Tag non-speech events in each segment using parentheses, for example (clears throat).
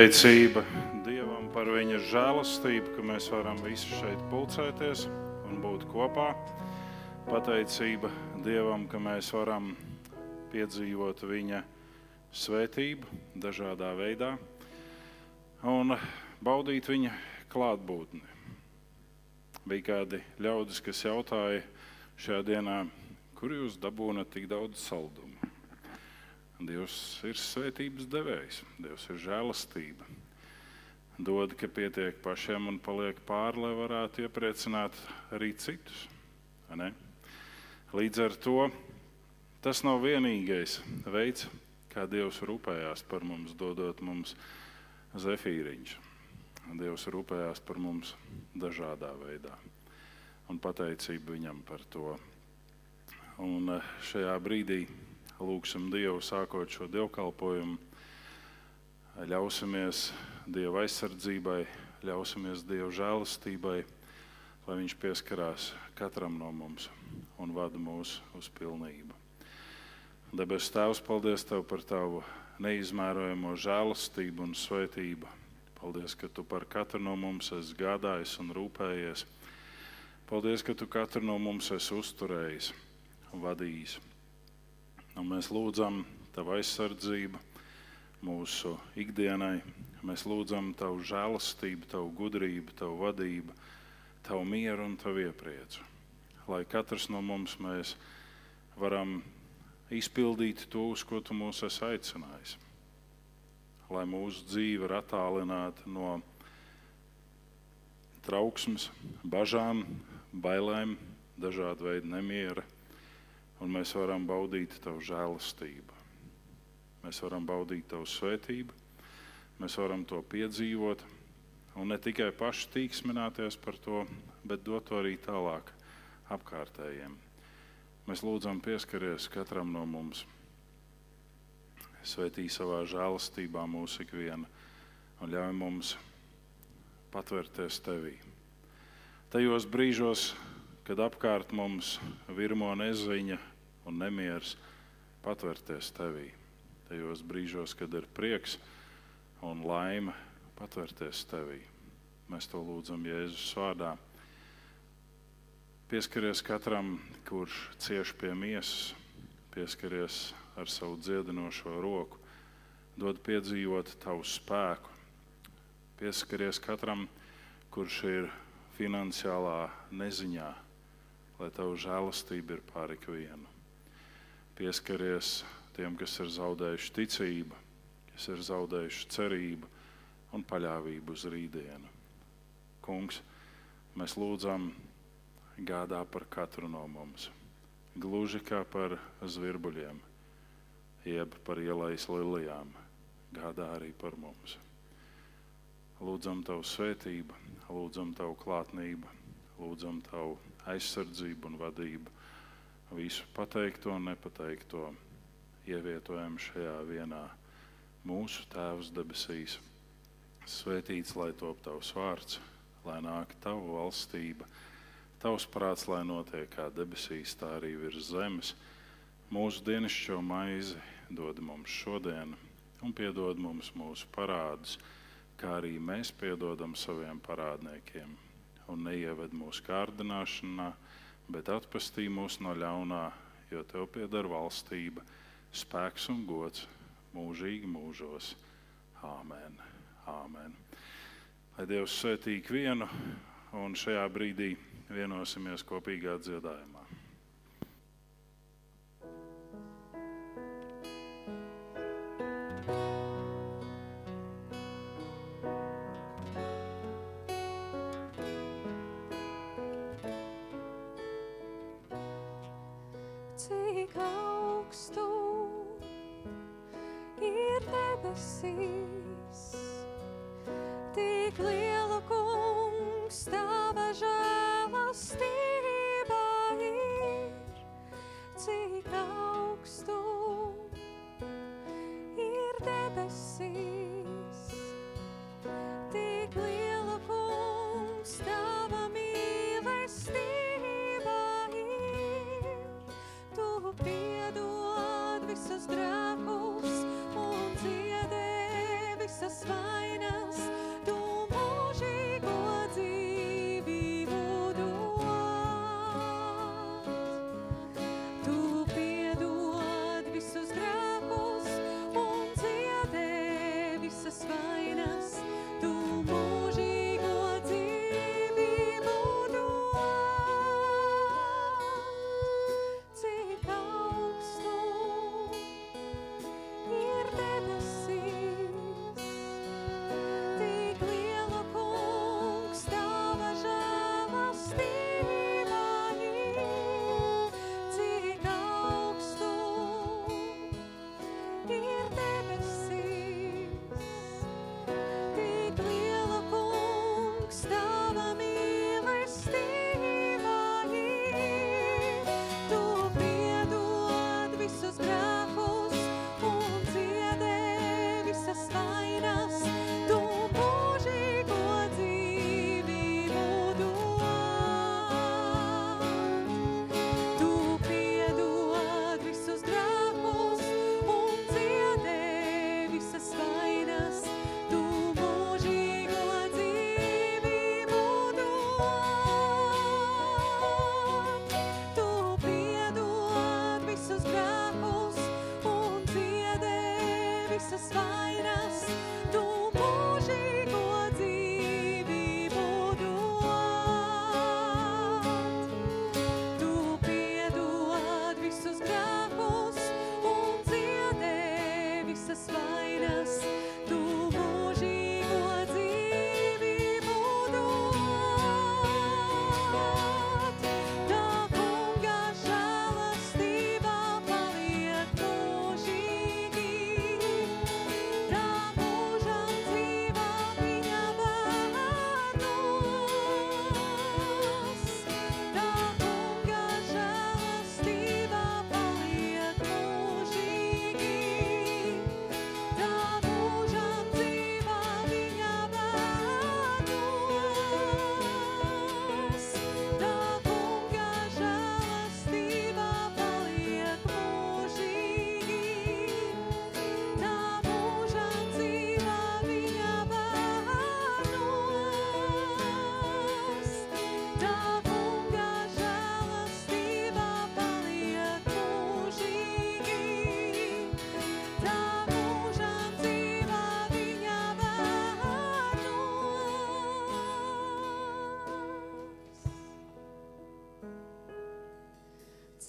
Pateicība Dievam par viņa žēlastību, ka mēs varam visi šeit pulcēties un būt kopā. Pateicība Dievam, ka mēs varam piedzīvot viņa svētību dažādā veidā un baudīt viņa klātbūtni. Bija kādi ļaudis, kas jautāja šajā dienā, kur jūs dabūnat tik daudz saldumu. Dievs ir svētības devējs, Dievs ir žēlastība. Dod, ka pietiek pašiem un paliek pāri, lai varētu iepriecināt arī citus. Līdz ar to tas nav vienīgais veids, kā Dievs rūpējās par mums, dodot mums zefīriņš. Dievs rūpējās par mums dažādā veidā. Un pateicība viņam par to. Un eh, šajā brīdī lūgsim Dievu sākot šo dievkalpojumu. Ļausimies Dieva aizsardzībai, ļausimies Dieva žēlastībai, lai Viņš pieskarās katram no mums un vada mūs uz pilnību. Debes Tēvs, paldies Tev par Tavu neizmērojamo žēlastību un svētību. Paldies, ka Tu par katru no mums esi gādājis un rūpējies. Paldies, ka Tu katru no mums esi uzturējis un vadījis. Un mēs lūdzam Tavu aizsardzību mūsu ikdienai. Mēs lūdzam Tavu žēlastību, Tavu gudrību, Tavu vadību, Tavu mieru un Tavu iepriecu. Lai katrs no mums mēs varam izpildīt to, uz ko Tu mūs esi aicinājis. Lai mūsu dzīve ir attālināta no trauksmes, bažām, bailēm, dažādu veidu nemiera un mēs varam baudīt Tavu žēlastību. Mēs varam baudīt Tavu svētību, mēs varam to piedzīvot, un ne tikai paši tīksmināties par to, bet dot to arī tālāk apkārtējiem. Mēs lūdzam pieskaries katram no mums. Svetī savā žēlastībā mūsu ikvienu un ļauj mums patvērties Tevī. Tajos brīžos, kad apkārt mums virmo neziņa, un nemieris patvērties tevī. Tajos brīžos, kad ir prieks un laime, patvērties tevī. Mēs to lūdzam Jēzus vārdā. Pieskaries katram, kurš cieš pie miesas, pieskaries ar savu dziedinošo roku, dod piedzīvot tavu spēku. Pieskaries katram, kurš ir finansiālā neziņā, lai tavu žēlastība ir pāri ikvienu pieskaries tiem, kas ir zaudējuši ticību, kas ir zaudējuši cerību un paļāvību uz rītdienu. Kungs, mēs lūdzam, gādā par katru no mums, gluži kā par zvirbuļiem, jeb par ielais lilijām, gādā arī par mums. Lūdzam Tavu svētību, lūdzam Tavu klātnību, lūdzam Tavu aizsardzību un vadību visu pateikto un nepateikto ievietojam šajā vienā mūsu Tēvs debesīs. Svētīts lai top tavs vārds, lai nāk tava valstība, tavs prāts, lai notiek kā debesīs, tā arī virs zemes. Mūsu dienascho maizi dod mums šodien, un piedod mums mūsu parādus, kā arī mēs piedodam saviem parādniekiem. Un neieved mūsu kārdināšanā, bet atpestī mūs no ļaunā, jo tev pieder valstība, spēks un gods mūžīgi mūžos. Āmen. Āmen. Lai Dievs svētī vienu, un šajā brīdī vienosimies kopīgā dziedājumā. Debesīs, tik liela kungs tava žēlastība ir, cik augstu ir debesīs,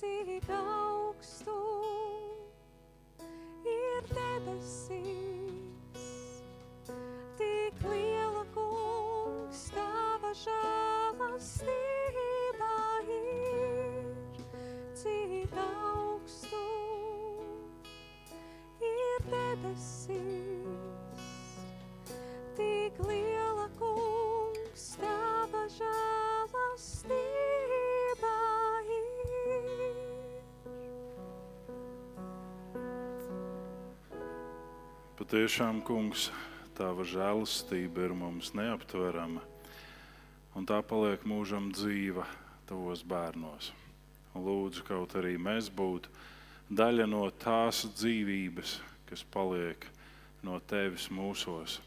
bērnos. Cik augstu Patiešām, kungs, tava žēlastība ir mums neaptverama, un tā paliek mūžam dzīva tavos bērnos. Lūdzu, kaut arī mēs būtu daļa no tās dzīvības, kas paliek no tevis mūsos.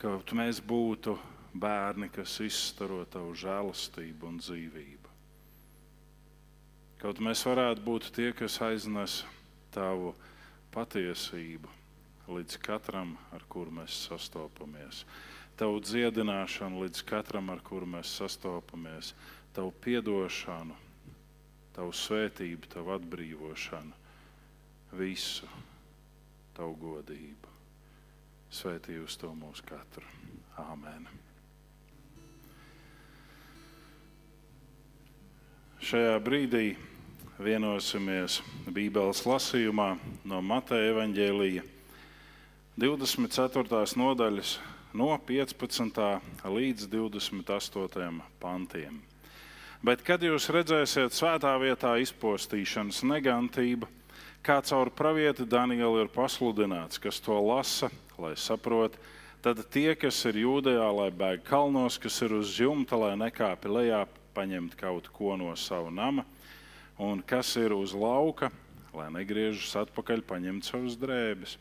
Kaut mēs būtu bērni, kas izstaro tavu žēlastību un dzīvību. Kaut mēs varētu būt tie, kas aiznes tavu patiesību līdz katram, ar kuru mēs sastopamies. Tavu dziedināšanu līdz katram, ar kuru mēs sastopamies, tavu piedošanu, tavu svētību, tavu atbrīvošanu, visu tavu godību. Svētī uz to mūsu katru. Āmen. Šajā brīdī vienosimies Bībeles lasījumā no Mateja evaņģēlīja 24. nodaļas, no 15. līdz 28. pantiem. Bet, kad jūs redzēsiet svētā vietā izpostīšanas negantību, kā caur pravieti Danielu ir pasludināts, kas to lasa, lai saprotu, tad tie, kas ir jūdejā, lai bēg kalnos, kas ir uz jumta, lai nekāpi lejā, paņemt kaut ko no sava nama, un kas ir uz lauka, lai negriežas atpakaļ, paņemt savus drēbes.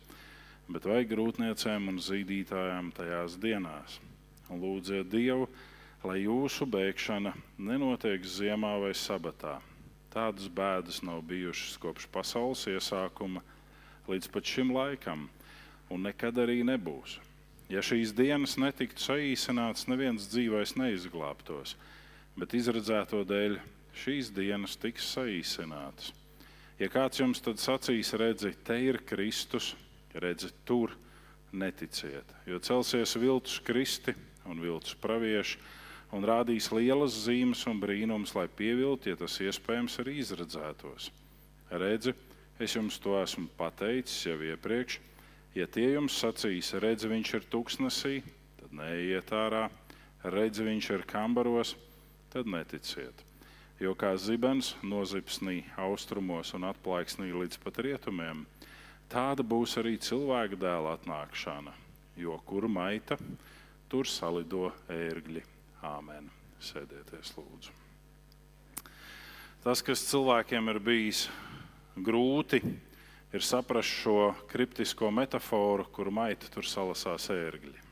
Bet vajag grūtniecēm un zīdītājām tajās dienās. Un lūdziet Dievu, lai jūsu bēgšana nenotiek ziemā vai sabatā. Tādas bēdas nav bijušas kopš pasaules iesākuma līdz pat šim laikam, un nekad arī nebūs. Ja šīs dienas netiktu saīsināts, neviens dzīvais neizglābtos, bet izredzēto dēļ šīs dienas tiks saīsinātas. Ja kāds jums tad sacīs, redzi, te ir Kristus, redzi, tur neticiet, jo celsies viltus kristi un viltus pravieši un rādīs lielas zīmes un brīnums, lai pieviltu, ja tas iespējams arī izredzētos. Redzi, es jums to esmu pateicis jau iepriekš Ja tie jums sacīs, redzi, viņš ir tuksnesī, tad neiet ārā, redzi, viņš ir kambaros, tad neticiet. Jo kā zibens nozipsnī austrumos un atplaiksnī līdz pat rietumiem, tāda būs arī cilvēka dēla atnākšana, jo kur maita, tur salido ērgļi. Āmen. Sēdieties, lūdzu. Tas, kas cilvēkiem ir bijis grūti, ir saprast šo kriptisko metaforu, kur maita tur salasās ērgļi.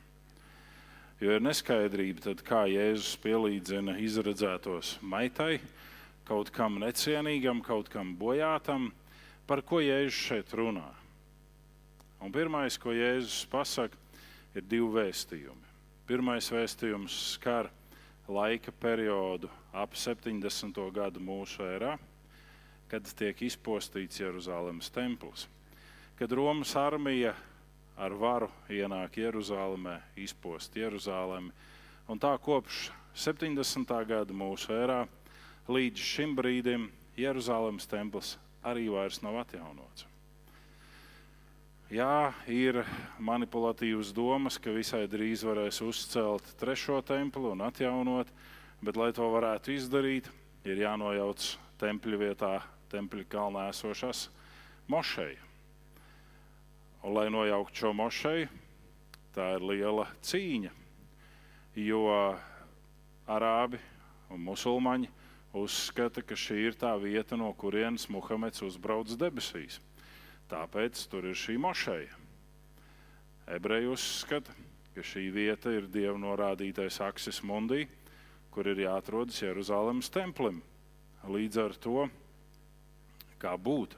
Jo ir neskaidrība, tad kā Jēzus pielīdzina izredzētos maitai, kaut kam necienīgam, kaut kam bojātam, par ko Jēzus šeit runā. Un pirmais, ko Jēzus pasaka, ir divi vēstījumi. Pirmais vēstījums skar laika periodu ap 70. gadu mūsu erā kad tiek izpostīts Jeruzalemes templis. Kad Romas armija ar varu ienāk Jeruzalemē, izpost Jeruzalemi, un tā kopš 70. gada mūsu erā līdz šim brīdim Jeruzalemes templis arī vairs nav atjaunots. Jā, ir manipulatīvas domas, ka visai drīz varēs uzcelt trešo templi un atjaunot, bet, lai to varētu izdarīt, ir jānojauc tempļa vietā tempļa kalnā esošās mošeja. Un, lai nojauktu šo mošeju, tā ir liela cīņa, jo arābi un musulmaņi uzskata, ka šī ir tā vieta, no kurienes Muhameds uzbrauc debesīs. Tāpēc tur ir šī mošeja. Ebreji uzskata, ka šī vieta ir dieva norādītais aksis mundī, kur ir jāatrodas Jeruzalemes templim. Līdz ar to kā būt.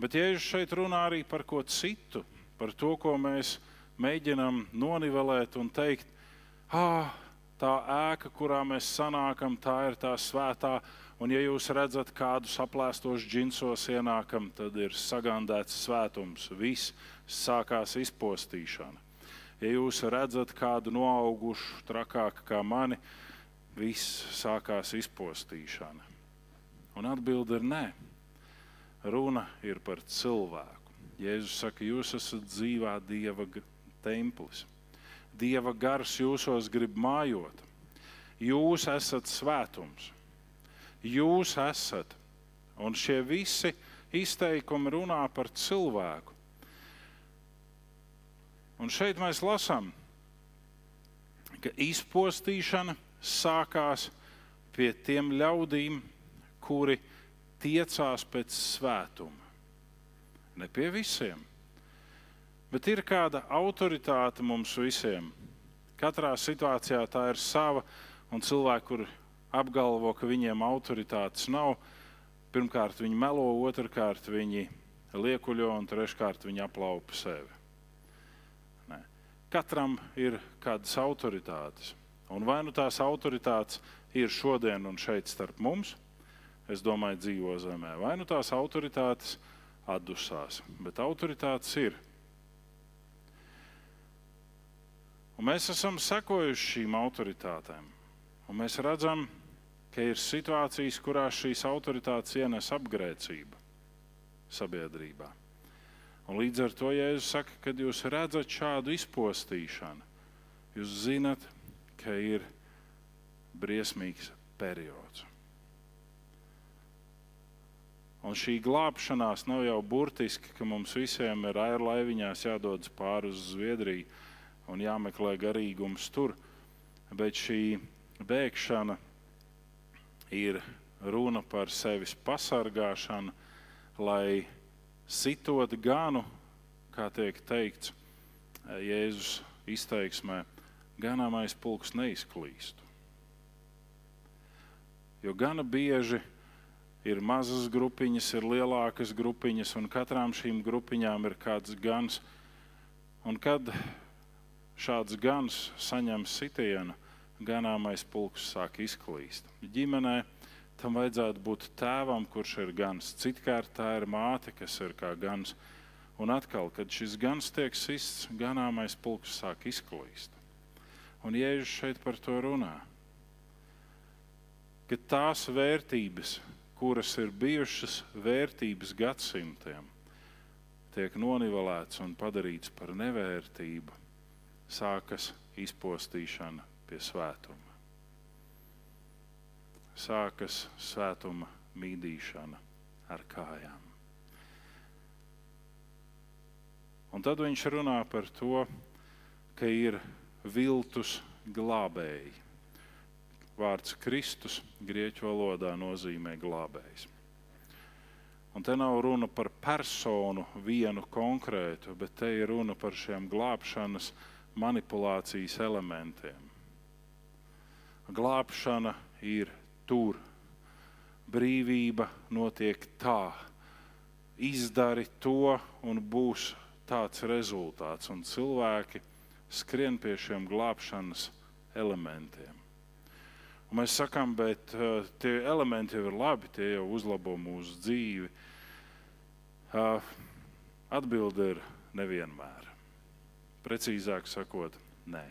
Bet Jēzus šeit runā arī par ko citu, par to, ko mēs mēģinām nonivelēt un teikt, ah, tā ēka, kurā mēs sanākam, tā ir tā svētā. Un, ja jūs redzat kādu saplēstos džinsos ienākam, tad ir sagandēts svētums, viss sākās izpostīšana. Ja jūs redzat kādu noaugušu, trakāku kā mani, viss sākās izpostīšana. Un atbilde ir nē runa ir par cilvēku. Jēzus saka, jūs esat dzīvā Dieva templis. Dieva gars jūsos grib mājot. Jūs esat svētums. Jūs esat. Un šie visi izteikumi runā par cilvēku. Un šeit mēs lasām, ka izpostīšana sākās pie tiem ļaudīm, kuri tiecās pēc svētuma. Ne pie visiem, bet ir kāda autoritāte mums visiem. Katrā situācijā tā ir sava, un cilvēki, kur apgalvo, ka viņiem autoritātes nav, pirmkārt viņi melo, otrkārt viņi liekuļo, un treškārt viņi aplaupa sevi. Ne. Katram ir kādas autoritātes, un vai nu tās autoritātes ir šodien un šeit starp mums, es domāju, dzīvo zemē. Vai nu tās autoritātes atdusās, bet autoritātes ir. Un mēs esam sekojuši šīm autoritātēm. Un mēs redzam, ka ir situācijas, kurās šīs autoritātes ienes apgrēcību sabiedrībā. Un līdz ar to Jēzus saka, kad jūs redzat šādu izpostīšanu, jūs zinat, ka ir briesmīgs periods. Un šī glābšanās nav jau burtiski, ka mums visiem ir airlaiviņās jādodas pāri uz Zviedriju un jāmeklē garīgums tur, bet šī bēgšana ir runa par sevis pasargāšanu, lai sitot ganu, kā tiek teikts Jēzus izteiksmē, ganāmais pulks neizklīstu. Jo gana bieži ir mazas grupiņas, ir lielākas grupiņas, un katrām šīm grupiņām ir kāds gans. Un kad šāds gans saņem sitienu, ganāmais pulks sāk izklīst. Ģimenē tam vajadzētu būt tēvam, kurš ir gans. Citkārt tā ir māte, kas ir kā gans. Un atkal, kad šis gans tiek sists, ganāmais pulks sāk izklīst. Un Jēzus šeit par to runā. Ka tās vērtības, kuras ir bijušas vērtības gadsimtiem, tiek nonivelēts un padarīts par nevērtību, sākas izpostīšana pie svētuma. Sākas svētuma mīdīšana ar kājām. Un tad viņš runā par to, ka ir viltus glābēji. Vārds Kristus grieķu valodā nozīmē glābējs. Un te nav runa par personu vienu konkrētu, bet te ir runa par šiem glābšanas manipulācijas elementiem. Glābšana ir tur, brīvība notiek tā. Izdari to, un būs tāds rezultāts. Un cilvēki skrien pie šiem glābšanas elementiem. Un mēs sakām, bet uh, tie elementi jau ir labi, tie jau uzlabo mūsu dzīvi. Uh, Atbilde ir nevienmēr. Precīzāk sakot, nē.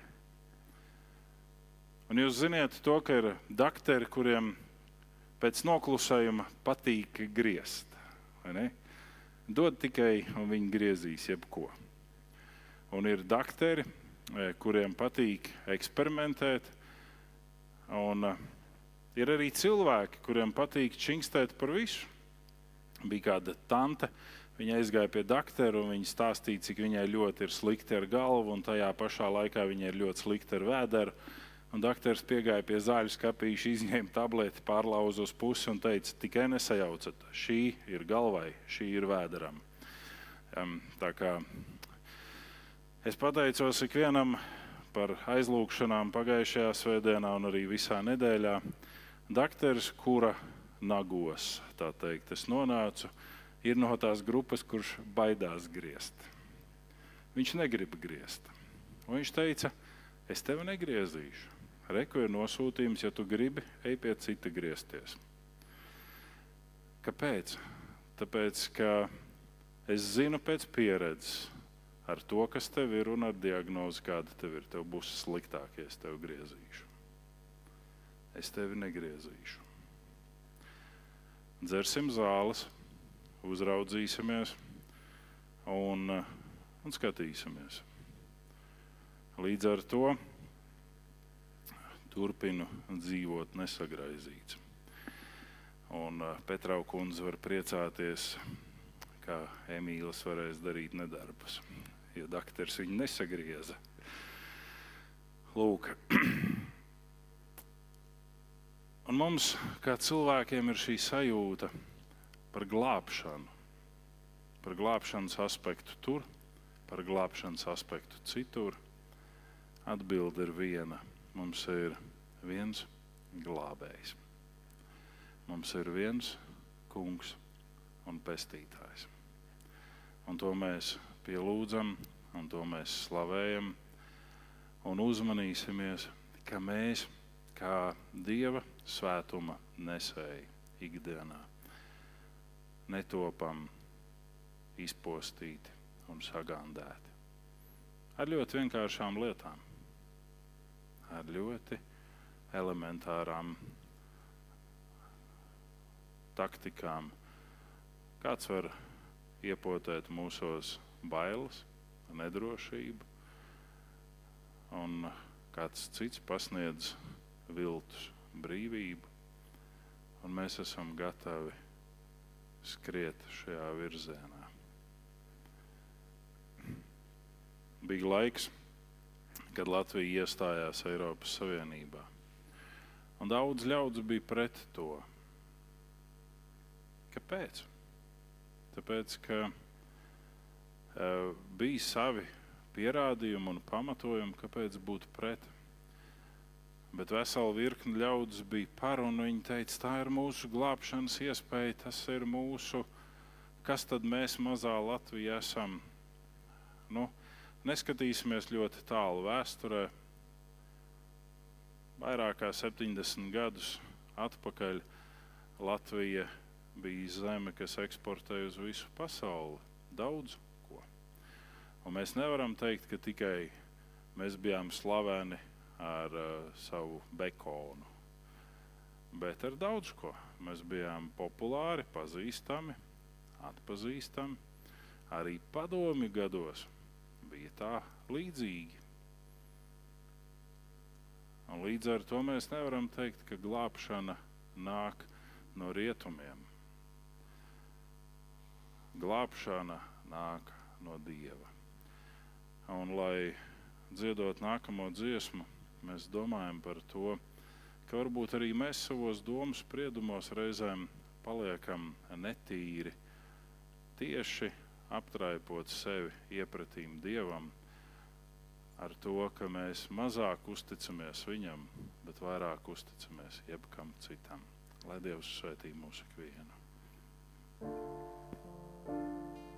Un jūs zināt to, ka ir doktori, kuriem pēc noklusējuma patīk griezt. Dod tikai, un viņi griezīs jebko. Un ir doktori, kuriem patīk eksperimentēt, un uh, ir arī cilvēki, kuriem patīk čingstēt par visu. Bija kāda tante, viņa aizgāja pie doktora, un viņa stāstīja, cik viņai ļoti ir slikti ar galvu, un tajā pašā laikā viņai ir ļoti slikti ar vēderu. Un doktors piegāja pie zāļu skāpīša, izņēma tableti, pārlauza uz pusi un teica, tikai nesajaucat. Šī ir galvai, šī ir vēderam. Um, es pateicos ikvienam par aizlūgšanām pagājušajā svētdienā un arī visā nedēļā. Doktors, kura nagos, tā teikt, es nonācu, ir no tās grupas, kurš baidās griezt. Viņš negrib griezt. Un viņš teica, es tevi negriezīšu. Reku ir nosūtījums, ja tu gribi, ej pie cita griezties. Kāpēc? Tāpēc, ka es zinu pēc pieredzes ar to, kas tev ir un ar diagnozi, kāda tev ir. Tev būs sliktāk, ja es tevi griezīšu. Es tevi negriezīšu. Dzersim zāles, uzraudzīsimies un, un skatīsimies. Līdz ar to turpinu dzīvot nesagraizīts. Un uh, Petrau kundze var priecāties, ka Emīlis varēs darīt nedarbus, jo doktors viņu nesagrieza. Lūk. (clears throat) Un mums, kā cilvēkiem, ir šī sajūta par glābšanu, par glābšanas aspektu tur, par glābšanas aspektu citur. Atbilde ir viena mums ir viens glābējs. Mums ir viens kungs un pestītājs. Un to mēs pielūdzam, un to mēs slavējam, un uzmanīsimies, ka mēs, kā Dieva svētuma nesēji ikdienā, netopam izpostīti un sagandēti ar ļoti vienkāršām lietām ar ļoti elementārām taktikām. Kāds var iepotēt mūsos bailes, nedrošību, un kāds cits pasniedz viltus brīvību, un mēs esam gatavi skriet šajā virzienā. Bija laiks, kad Latvija iestājās Eiropas Savienībā, un daudz ļaudis bija pret to. Kāpēc? Tāpēc, ka uh, bija savi pierādījumi un pamatojumi, kāpēc būt pret. Bet vesela virkne ļaudis bija par, un viņi teica, tā ir mūsu glābšanas iespēja, tas ir mūsu, kas tad mēs mazā Latvijā esam. Nu, neskatīsimies ļoti tālu vēsturē. Vairāk kā 70 gadus atpakaļ Latvija bija zeme, kas eksportēja uz visu pasauli daudz ko. Un mēs nevaram teikt, ka tikai mēs bijām slaveni ar uh, savu bekonu, bet ar daudz ko. Mēs bijām populāri, pazīstami, atpazīstami. Arī padomi gados bija tā līdzīgi. Un līdz ar to mēs nevaram teikt, ka glābšana nāk no rietumiem glābšana nāk no Dieva. Un, lai dziedot nākamo dziesmu, mēs domājam par to, ka varbūt arī mēs savos domu spriedumos reizēm paliekam netīri, tieši aptraipot sevi iepratīm Dievam, ar to, ka mēs mazāk uzticamies Viņam, bet vairāk uzticamies jebkam citam. Lai Dievs svētī mūsu ikvienu. Es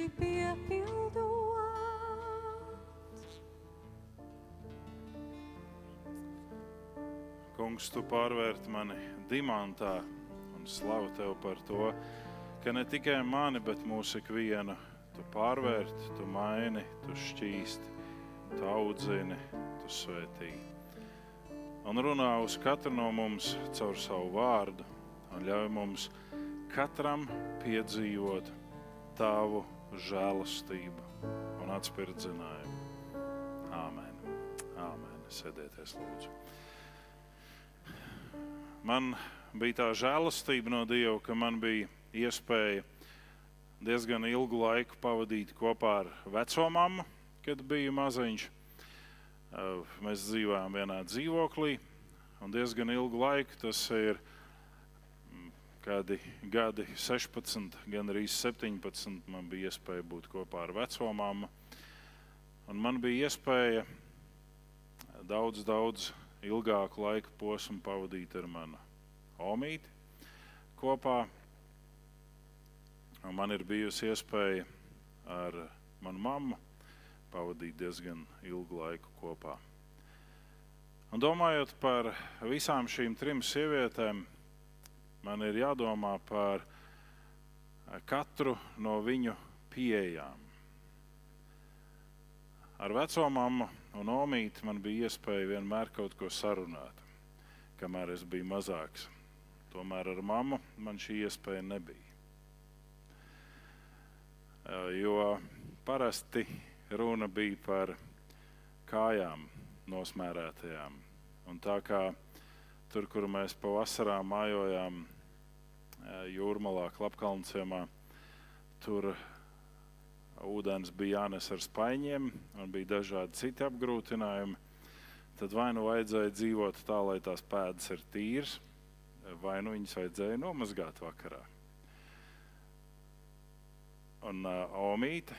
sirdi piepildot. Kungs, tu pārvērti mani dimantā un slavu tev par to, ka ne tikai mani, bet mūsu ikvienu tu pārvērti, tu maini, tu šķīsti, tu audzini, tu svētī. Un runā uz katru no mums caur savu vārdu un ļauj mums katram piedzīvot tavu žēlastību un atspirdzinājumu. Āmen. Āmen. Sēdieties, lūdzu. Man bija tā žēlastība no Dieva, ka man bija iespēja diezgan ilgu laiku pavadīt kopā ar veco mammu, kad biju maziņš. Mēs dzīvojām vienā dzīvoklī, un diezgan ilgu laiku tas ir kādi gadi, 16, gan arī 17. Man bija iespēja būt kopā ar. Un man bija iespēja daudz, daudz ilgāku laika posmu pavadīt ar manu omīti kopā. Man ir bijusi iespēja ar manu mammu pavadīt diezgan ilgu laiku kopā. Un domājot par visām šīm trim sievietēm, man ir jādomā par katru no viņu pieejām. Ar veco mammu un omīti man bija iespēja vienmēr kaut ko sarunāt, kamēr es biju mazāks. Tomēr ar mammu man šī iespēja nebija. Eh, Jo parasti runa bija par kājām nosmērētajām. Un tā kā tur, kur mēs pavasarā mājojām jūrmalā, Klapkalnciemā, tur ūdens bija jānes ar spaiņiem un bija dažādi citi apgrūtinājumi. Tad vai nu vajadzēja dzīvot tā, lai tās pēdas ir tīras, vai nu viņas vajadzēja nomazgāt vakarā. Un uh, Omīte,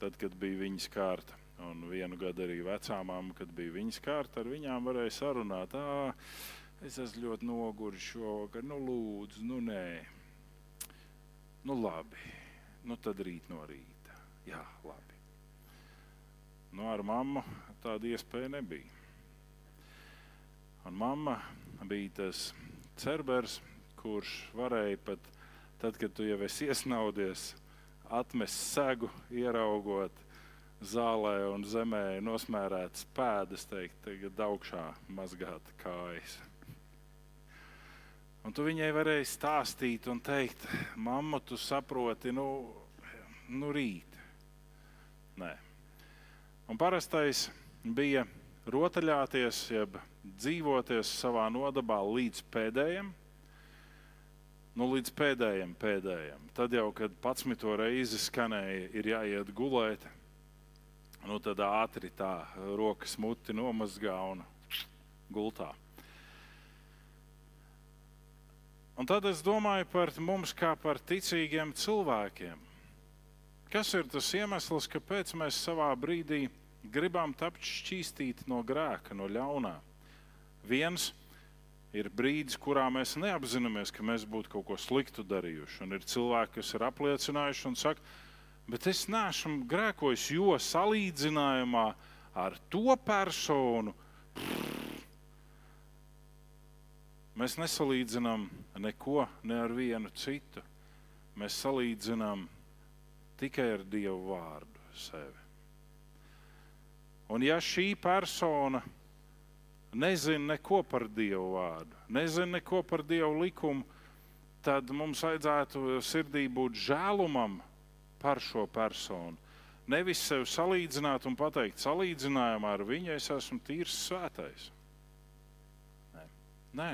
tad, kad bija viņas kārta, un vienu gadu arī vecā mamma, kad bija viņas kārta, ar viņām varēja sarunāt, ah, es esmu ļoti noguris šovakar, nu lūdzu, nu nē, nu labi, nu tad rīt no rīta. Jā, labi. Nu, ar mammu tāda iespēja nebija. Un mamma bija tas cerbers, kurš varēja pat tad, kad tu jau esi iesnaudies, atmest segu, ieraugot zālē un zemē nosmērētas pēdas, teikt, tagad augšā mazgāt kājas. Un tu viņai varēji stāstīt un teikt, mamma, tu saproti, nu, nu rīt. Nē. Un parastais bija rotaļāties, jeb dzīvoties savā nodabā līdz pēdējiem, nu, līdz pēdējiem, pēdējiem. Tad jau, kad pats to reizi skanēja, ir jāiet gulēt, nu, tad ātri tā rokas muti nomazgā un gultā. Un tad es domāju par mums kā par ticīgiem cilvēkiem. Kas ir tas iemesls, kāpēc mēs savā brīdī gribam tapt šķīstīti no grēka, no ļaunā? Viens ir brīdis, kurā mēs neapzināmies, ka mēs būtu kaut ko sliktu darījuši. Un ir cilvēki, kas ir apliecinājuši un saka, bet es neesmu grēkojis, jo salīdzinājumā ar to personu mēs nesalīdzinām neko ne ar vienu citu. Mēs salīdzinām tikai ar Dievu vārdu sevi. Un ja šī persona nezina neko par Dievu vārdu, nezina neko par Dievu likumu, tad mums vajadzētu sirdī būt žēlumam par šo personu. Nevis sevi salīdzināt un pateikt, salīdzinājumā ar viņu es esmu tīrs svētais. Nē. Nē.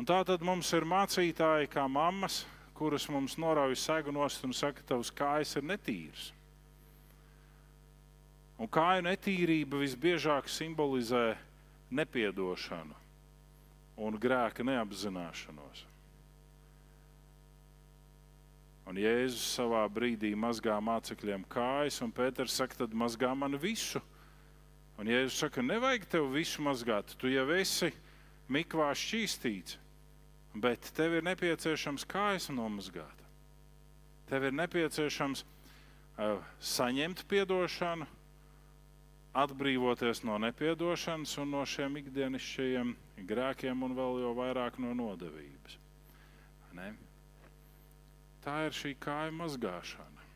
Un tā tad mums ir mācītāji, kā mammas, kuras mums norauj segu nost un saka, tavs kājas ir netīras. Un kāju netīrība visbiežāk simbolizē nepiedošanu, un grēka neapzināšanos. Un Jēzus savā brīdī mazgā mācekļiem kājas, un Pēters saka, tad mazgā man visu. Un Jēzus saka, nevajag tev visu mazgāt, tu jau esi mikvā šķīstīts, bet tev ir nepieciešams kājas nomazgāt. Tev ir nepieciešams uh, saņemt atdošanu, atbrīvoties no nepiedošanas un no šiem ikdienišķajiem grēkiem, un vēl jau vairāk no nodevības. Ne? Tā ir šī kāja mazgāšana.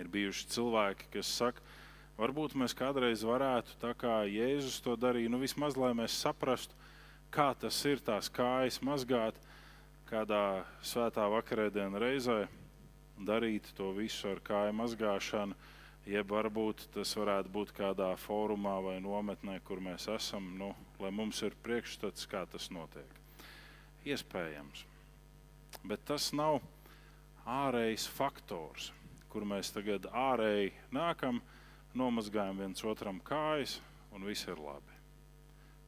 Ir bijuši cilvēki, kas saka, varbūt mēs kādreiz varētu, tā kā Jēzus to darīja, nu vismaz lai mēs saprastu, kā tas ir tās kājas mazgāt, kādā svētā vakarēdienā reizē darīt to visu ar kāju mazgāšanu Jeb varbūt tas varētu būt kādā fórumā vai nometnē, kur mēs esam, nu, lai mums ir priekšstats, kā tas notiek. Iespējams. Bet tas nav ārējs faktors, kur mēs tagad ārēji nākam, nomazgājam viens otram kājas un viss ir labi.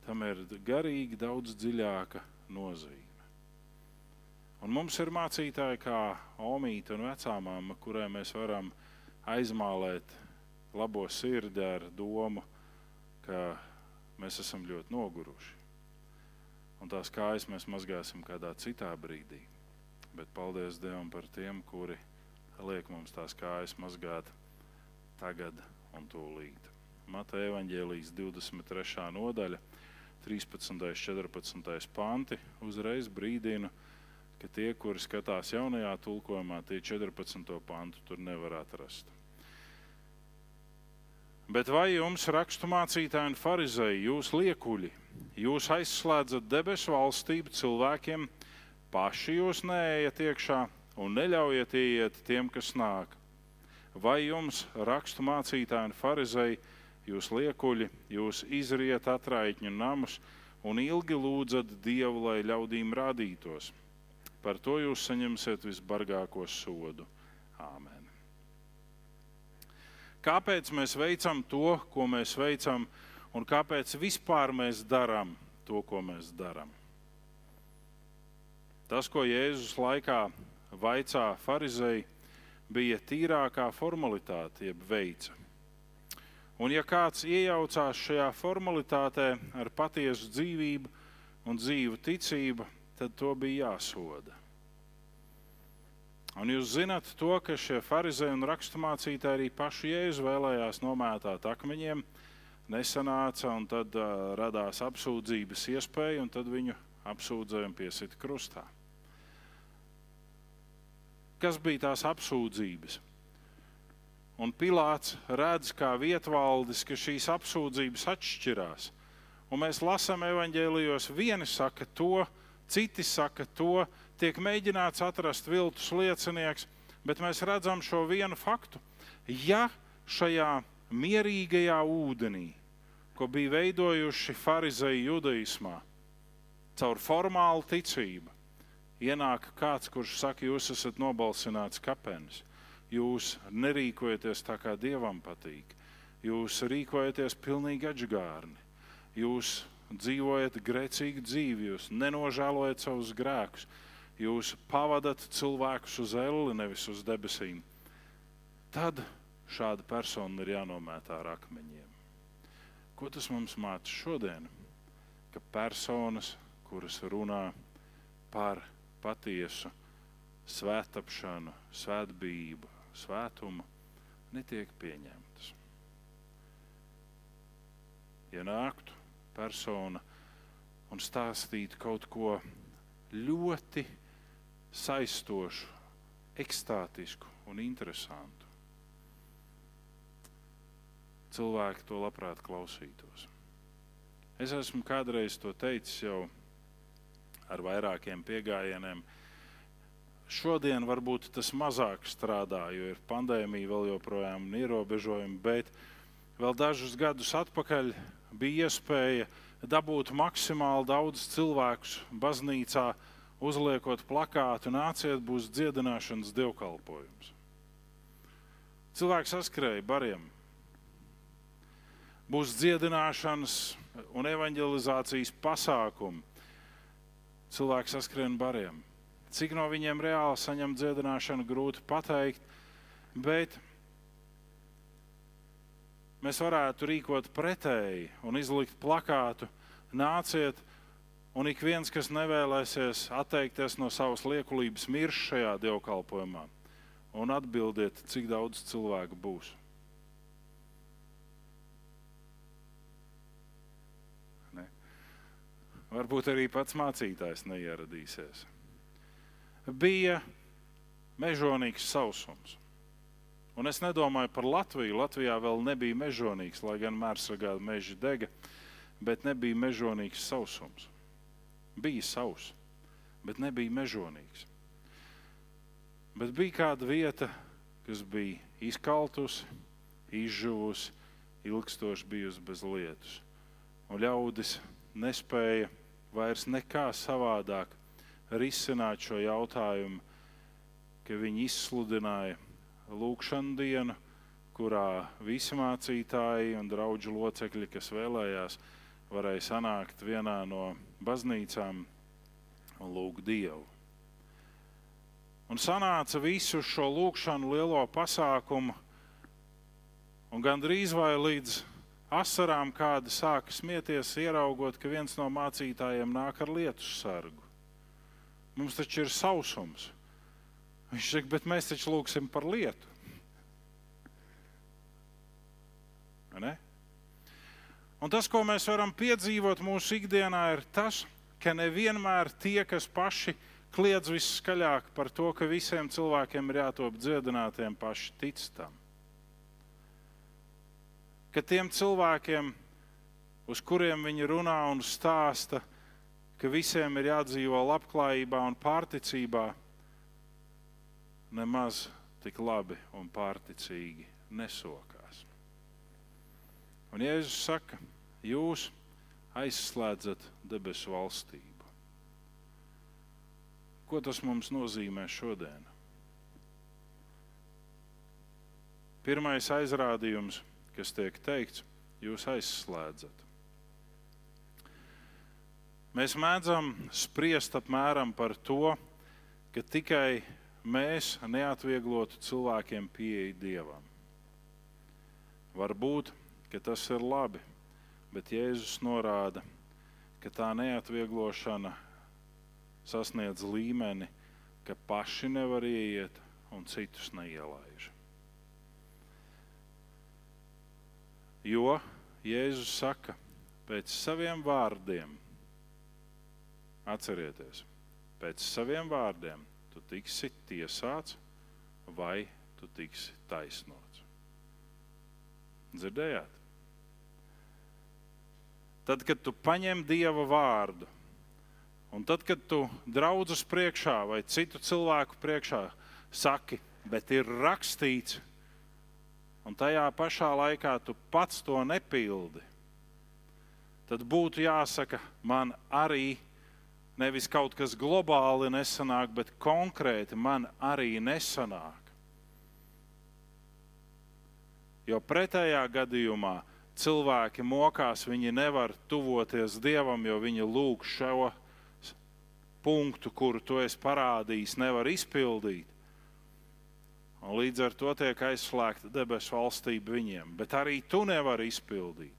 Tam ir garīgi daudz dziļāka nozīme. Un mums ir mācītāji kā Omīte un vecāmāma, kurai mēs varam aizmālēt labo sirdi ar domu, ka mēs esam ļoti noguruši. Un tās kājas mēs mazgāsim kādā citā brīdī. Bet paldies Dievam par tiem, kuri liek mums tās kājas mazgāt tagad un tūlīt. Mateja evaņģēlijas 23. nodaļa, 13. un 14. panti uzreiz brīdina, ka tie, kuri skatās jaunajā tulkojumā, tie 14. pantu tur nevar atrast. Bet vai jums, raksturmācītāji un farizēji, jūs liekuļi, jūs aizslēdzat debesu valstību cilvēkiem, paši jūs neejat iekšā un neļaujiet iet tiem, kas nāk? Vai jums, raksturmācītāji un farizēji, jūs liekuļi, jūs izriet atraitņu namus un ilgi lūdzat Dievu, lai ļaudīm rādītos? Par to jūs saņemsiet visbargāko sodu. Āmen. Kāpēc mēs veicam to, ko mēs veicam, un kāpēc vispār mēs darām to, ko mēs darām? Tas, ko Jēzus laikā vaicā farizēji, bija tīrākā formalitāte, jeb veica. Un, ja kāds iejaucās šajā formalitātē ar patiesu dzīvību un dzīvu ticību, tad to bija jāsoda. Un jūs zināt to, ka šie farizēji un raksturmācītāji arī pašu jēzu vēlējās nomētāt akmeņiem, nesanāca, un tad uh, radās apsūdzības iespēja, un tad viņu apsūdzēja un piesita krustā. Kas bija tās apsūdzības? Un Pilārs redz, kā vietvaldis, ka šīs apsūdzības atšķirās. Un mēs lasām evanģēlijos, vieni saka to, citi saka to, tiek mēģināts atrast viltus liecinieks, bet mēs redzam šo vienu faktu. Ja šajā mierīgajā ūdenī, ko bija veidojuši farizēji judaismā, caur formālu ticību, ienāk kāds, kurš saka, jūs esat nobalsināts kapenis, jūs nerīkojaties tā, kā dievam patīk, jūs rīkojaties pilnīgi atžgārni, jūs dzīvojat grēcīgu dzīvi, jūs nenožēlojat savus grēkus. Jūs pavadat cilvēkus uz elli, nevis uz debesīm, tad šāda persona ir jānomētā ar akmeņiem. Ko tas mums māca šodien? Ka personas, kuras runā par patiesu svētapšanu, svētbību, svētumu, netiek pieņemtas. Ja nāktu persona un stāstītu kaut ko ļoti saistošu, ekstātisku un interesantu. Cilvēki to labprāt klausītos. Es esmu kādreiz to teicis jau ar vairākiem pieejamiem. Šodien varbūt tas mazāk strādā, jo ir pandēmija, vēl joprojām ir ierobežojumi, bet vēl dažus gadus atpakaļ bija iespēja dabūt maksimāli daudz cilvēku baznīcā, uzliekot plakātu, nāciet, būs dziedināšanas dievkalpojums. Cilvēks saskrēja bariem. būs dziedināšanas un evanģelizācijas pasākumi. Cilvēki saskrien bariem. Cik no viņiem reāli saņem dziedināšanu, grūti pateikt, bet mēs varētu rīkot pretēji un izlikt plakātu, nāciet, un ik viens, kas nevēlēsies atteikties no savas liekulības, mirst šajā dievkalpojumā, un atbildiet, cik daudz cilvēku būs. Varbūt arī pats mācītājs neieradīsies. Bija mežonīgs sausums. Un es nedomāju par Latviju. Latvijā vēl nebija mežonīgs, lai gan mērsagā meži dega, bet nebija mežonīgs sausums. Bija sauss, bet nebija mežonīgs. Bet bija kāda vieta, kas bija izkaltusi, izžuvusi, ilgstoši bijusi bez lietus. Un ļaudis nespēja vairs nekā savādāk risināt šo jautājumu, ka viņi izsludināja lūkšanu dienu, kurā visi mācītāji un draugu locekļi, kas vēlējās, varēja sanākt vienā no baznīcām un lūgt Dievu. Un sanāca visu šo lūkšanu lielo pasākumu, un gandrīz vai līdz asarām kāda sāka smieties, ieraugot, ka viens no mācītājiem nāk ar lietus sargu. Mums taču ir sausums. Viņš saka, bet mēs taču lūgsim par lietu. Ne? Un tas, ko mēs varam piedzīvot mūsu ikdienā, ir tas, ka nevienmēr tie, kas paši kliedz viskaļāk par to, ka visiem cilvēkiem ir jātop dziedinātiem, paši tic tam ka tiem cilvēkiem, uz kuriem viņi runā un stāsta, ka visiem ir jādzīvo labklājībā un pārticībā, nemaz tik labi un pārticīgi nesokās. Un Jēzus saka, jūs aizslēdzat debesu valstību. Ko tas mums nozīmē šodien? Pirmais aizrādījums kas tiek teikts, jūs aizslēdzat. Mēs mēdzam spriest apmēram par to, ka tikai mēs neatvieglotu cilvēkiem pieeja dievam. Varbūt, ka tas ir labi, bet Jēzus norāda, ka tā neatvieglošana sasniedz līmeni, ka paši nevar ieiet un citus neielaiž. Jo Jēzus saka, pēc saviem vārdiem, atcerieties, pēc saviem vārdiem tu tiksi tiesāts vai tu tiksi taisnots. Dzirdējāt? Tad, kad tu paņem Dieva vārdu, un tad, kad tu draudzes priekšā vai citu cilvēku priekšā saki, bet ir rakstīts, un tajā pašā laikā tu pats to nepildi, tad būtu jāsaka, man arī nevis kaut kas globāli nesanāk, bet konkrēti man arī nesanāk. Jo pretējā gadījumā cilvēki mokās, viņi nevar tuvoties Dievam, jo viņi lūg šo punktu, kuru tu esi parādījis, nevar izpildīt. Un līdz ar to tiek aizslēgta debesu valstība viņiem, bet arī tu nevari izpildīt.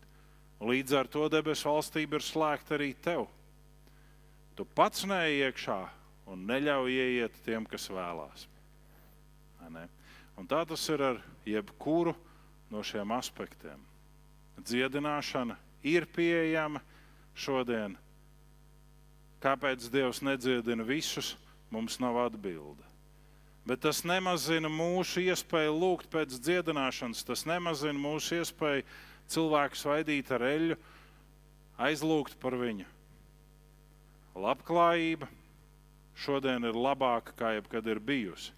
Līdz ar to debesu valstība ir slēgta arī tev. Tu pats neej iekšā un neļauj ieiet tiem, kas vēlās. Ne? Un tā tas ir ar jebkuru no šiem aspektiem. Dziedināšana ir pieejama šodien. Kāpēc Dievs nedziedina visus, mums nav atbilde. Bet tas nemazina mūsu iespēju lūgt pēc dziedināšanas, tas nemazina mūsu iespēju cilvēku svaidīt ar eļļu, aizlūgt par viņu. Labklājība šodien ir labāka kā jebkad ir bijusi.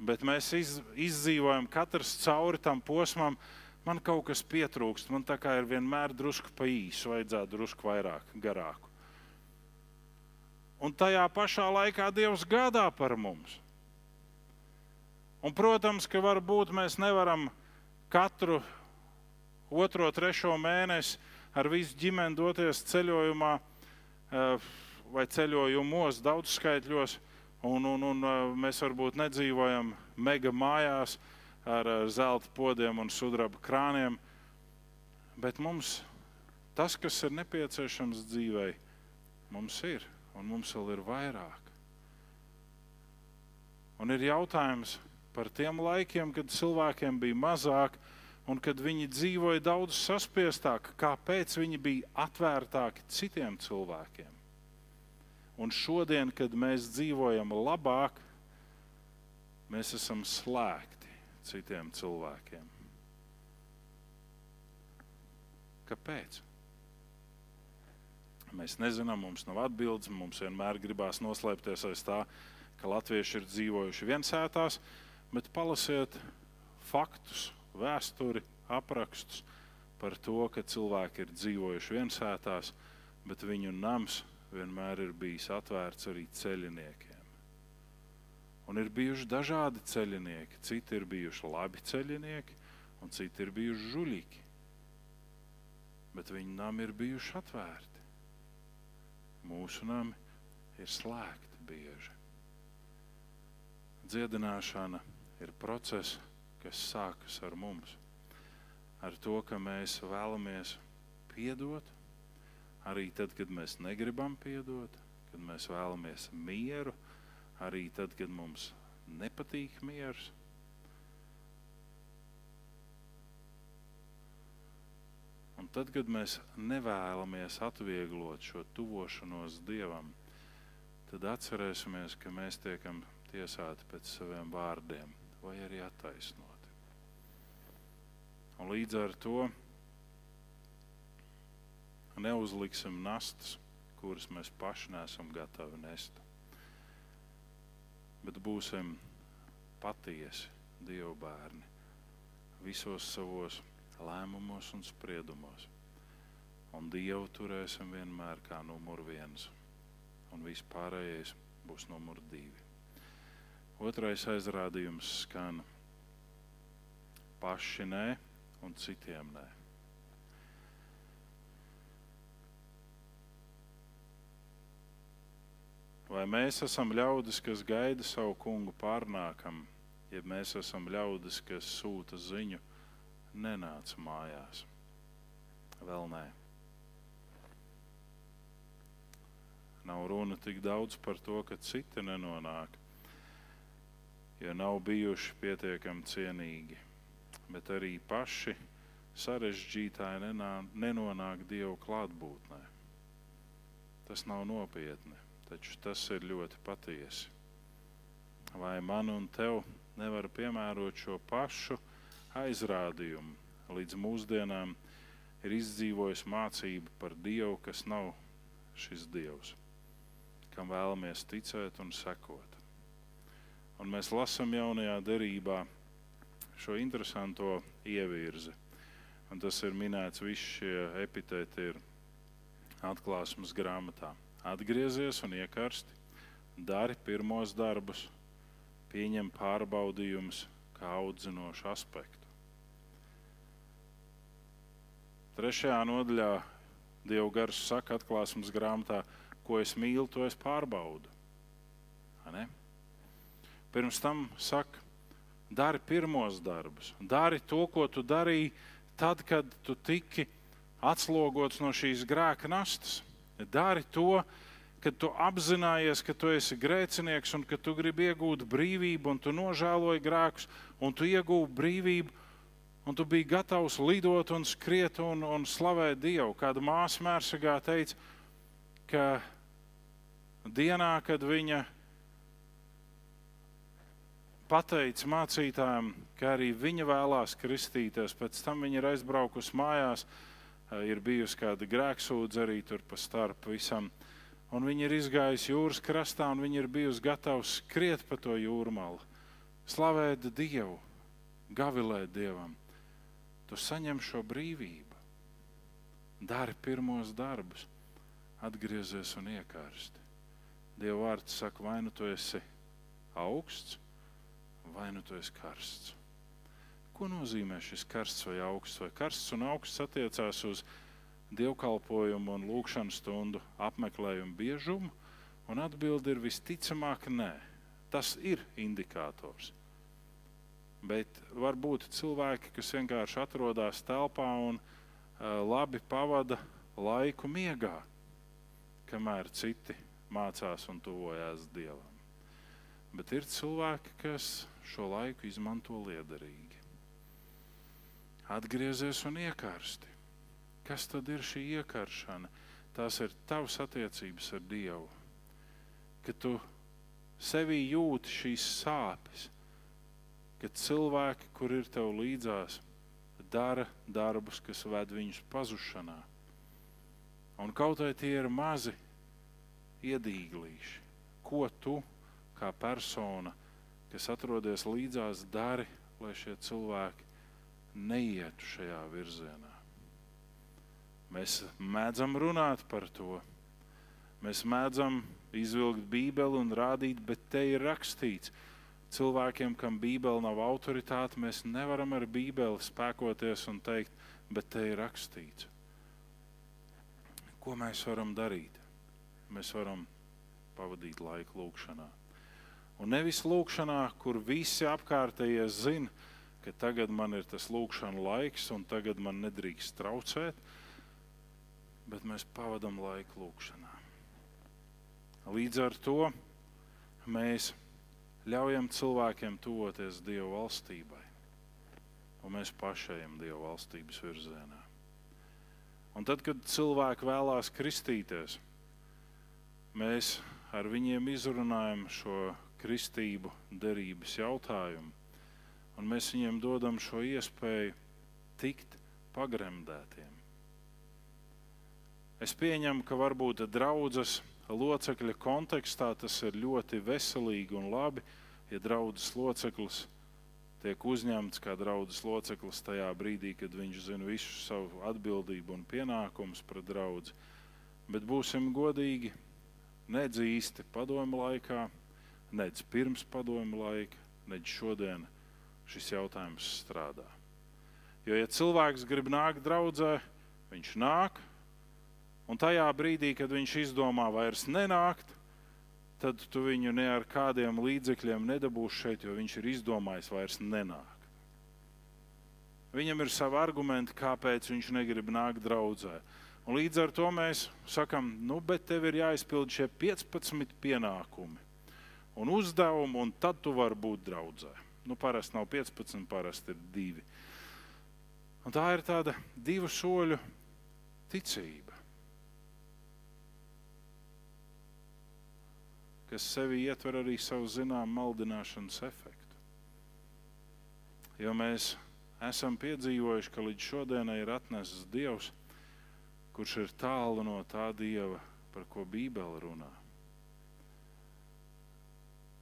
Bet mēs iz, izdzīvojam katrs cauri tam posmam, man kaut kas pietrūkst, man tā kā ir vienmēr drusku pa īsu, vajadzētu drusku vairāk, garāku. Un tajā pašā laikā Dievs gādā par mums. Un, protams, ka varbūt mēs nevaram katru otro, trešo mēnesi ar visu ģimeni doties ceļojumā eh, vai ceļojumos, daudz skaitļos, un, un, un eh, mēs varbūt nedzīvojam mega mājās ar ar zelta podiem un sudraba krāniem, bet mums tas, kas ir nepieciešams dzīvei, mums ir, un mums vēl ir vairāk. Un ir jautājums par tiem laikiem, kad cilvēkiem bija mazāk, un kad viņi dzīvoja daudz saspiestāk, kāpēc viņi bija atvērtāki citiem cilvēkiem. Un šodien, kad mēs dzīvojam labāk, mēs esam slēgti citiem cilvēkiem. Kāpēc? Mēs nezinām, mums nav atbildes, mums vienmēr gribās noslēpties aiz tā, ka latvieši ir dzīvojuši viensētās, bet palasiet faktus, vēsturi, aprakstus par to, ka cilvēki ir dzīvojuši viensētās, bet viņu nams vienmēr ir bijis atvērts arī ceļiniekiem. Un ir bijuši dažādi ceļinieki. Citi ir bijuši labi ceļinieki, un citi ir bijuši žuļīgi. Bet viņu nami ir bijuši atvērti. Mūsu nami ir slēgti bieži. Dziedināšana ir process, kas sākas ar mums. Ar to, ka mēs vēlamies piedot, arī tad, kad mēs negribam piedot, kad mēs vēlamies mieru arī tad, kad mums nepatīk miers. Un tad, kad mēs nevēlamies atvieglot šo tuvošanos Dievam, tad atcerēsimies, ka mēs tiekam tiesāti pēc saviem vārdiem vai arī attaisnoti. Un līdz ar to neuzliksim nastas, kuras mēs paši nesam gatavi nest bet būsim patiesi Dieva bērni visos savos lēmumos un spriedumos. Un Dievu turēsim vienmēr kā numur viens, un viss pārējais būs numur divi. Otrais aizrādījums skan paši nē un citiem nē. Vai mēs esam ļaudis, kas gaida savu kungu pārnākam, ja mēs esam ļaudis, kas sūta ziņu, nenāca mājās? Vēl nē. Nav runa tik daudz par to, ka citi nenonāk, jo nav bijuši pietiekami cienīgi, bet arī paši sarežģītāji nenonāk Dievu klātbūtnē. Tas nav nopietni taču tas ir ļoti patiesi. Vai man un tev nevar piemērot šo pašu aizrādījumu? Līdz mūsdienām ir izdzīvojis mācība par Dievu, kas nav šis Dievs, kam vēlamies ticēt un sekot. Un mēs lasām jaunajā derībā šo interesanto ievirzi. Un tas ir minēts, visi šie epitēti ir atklāsmes grāmatā atgriezies un iekarsti, dari pirmos darbus, pieņem pārbaudījumus kā audzinošu aspektu. Trešajā nodaļā Dieva gars saka, atklāsmes grāmatā, ko es mīlu, to es pārbaudu. Pirms tam saka, dari pirmos darbus, dari to, ko tu darīji tad, kad tu tiki atslogots no šīs grēka nastas. Dari to, kad tu apzinājies, ka tu esi grēcinieks un ka tu gribi iegūt brīvību, un tu nožēloji grēkus, un tu iegūsi brīvību, un tu biji gatavs lidot un skriet un, un slavēt Dievu. Kāda māsa mērsagā teica, ka dienā, kad viņa pateica mācītājiem, ka arī viņa vēlās kristīties, pēc tam viņa ir aizbraukusi mājās Eh, ir bijusi kāda grēksūdze arī tur pa starp visam. Un viņi ir izgājuši jūras krastā, un viņi ir bijusi gatavi skriet pa to jūrmālu, slavēt Dievu, gavilēt Dievam. Tu saņem šo brīvību, dari pirmos darbus, atgriezies un iekārsti. Dieva vārds saka, vai nu tu esi augsts, vai nu tu esi karsts. Ko nozīmē šis karsts vai augsts? Vai karsts un augsts attiecās uz dievkalpojumu un lūkšanu stundu apmeklējumu biežumu? Un atbildi ir visticamāk, nē. Tas ir indikators. Bet var būt cilvēki, kas vienkārši atrodas telpā un uh, labi pavada laiku miegā, kamēr citi mācās un tuvojas dievam. Bet ir cilvēki, kas šo laiku izmanto liederīgi. Atgriezies un iekārsti. Kas tad ir šī iekaršana? Tās ir tavas attiecības ar Dievu. Kad tu sevī jūti šīs sāpes, kad cilvēki, kur ir tev līdzās, dara darbus, kas ved viņus pazušanā. Un kaut vai tie ir mazi iedīglīši, ko tu kā persona, kas atrodies līdzās, dari, lai šie cilvēki neietu šajā virzienā. Mēs mēdzam runāt par to. Mēs mēdzam izvilkt Bībeli un rādīt, bet te ir rakstīts, cilvēkiem, kam Bībele nav autoritāte, mēs nevaram ar Bībeli spēkoties un teikt, bet te ir rakstīts. Ko mēs varam darīt? Mēs varam pavadīt laiku lūgšanā. Un nevis lūgšanā, kur visi apkārtējie zina, ka tagad man ir tas lūgšana laiks un tagad man nedrīkst traucēt, bet mēs pavadām laiku lūgšanā. Līdz ar to mēs ļaujam cilvēkiem tuvoties Dieva valstībai, un mēs paši ejam Dieva valstības virzienā. Un tad, kad cilvēki vēlās kristīties, mēs ar viņiem izrunājam šo kristību derības jautājumu, un mēs viņiem dodam šo iespēju tikt pagremdētiem. Es pieņemu, ka varbūt draudzes locekļa kontekstā tas ir ļoti veselīgi un labi, ja draudzes loceklis tiek uzņemts kā draudzes loceklis tajā brīdī, kad viņš zina visu savu atbildību un pienākumus pret draugu. Bet būsim godīgi, nedz īsti padomu laikā, nedz pirms padomu laika, nedz šodien šis jautājums strādā. Jo, ja cilvēks grib nākt draudzē, viņš nāk, Un tajā brīdī, kad viņš izdomā vairs nenākt, tad tu viņu ne ar kādiem līdzekļiem nedabūsi šeit, jo viņš ir izdomājis vairs nenākt. Viņam ir savi argumenti, kāpēc viņš negrib nākt draudzē. Un līdz ar to mēs sakām, nu, bet tev ir jāizpild šie 15 pienākumi un uzdevumi, un tad tu vari būt draudzē. Nu, parasti nav 15, parasti ir divi. Un tā ir tāda divu soļu ticība. Kas sevi ietver arī savu zināmu maldināšanas efektu. Jo mēs esam piedzīvojuši, ka līdz šodienai ir atnesis Dievs, kurš ir tālu no tā Dieva, par ko Bībele runā.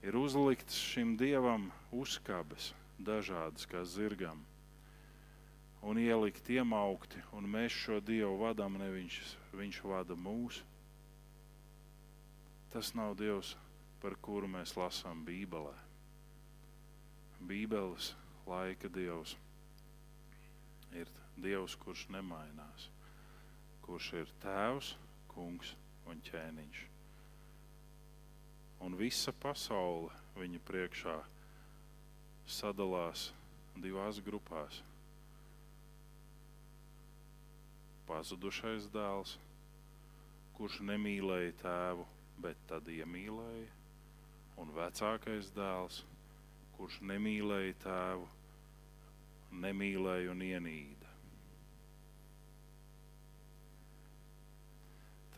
Ir uzlikts šim dievam uzkabes, dažādas kā zirgam, un ielikt iemaukti, un mēs šo dievu vadām, nevis viņš, viņš vada mūsu. Tas nav Dievs, par kuru mēs lasām Bībelē. Bībeles laika Dievs ir Dievs, kurš nemainās, kurš ir Tēvs, Kungs un ķēniņš. Un visa pasaule viņa priekšā sadalās divās grupās. Pazudušais dēls, kurš nemīlēja tēvu bet tad iemīlēja, un vecākais dēls, kurš nemīlēja tēvu, nemīlēja un ienīda.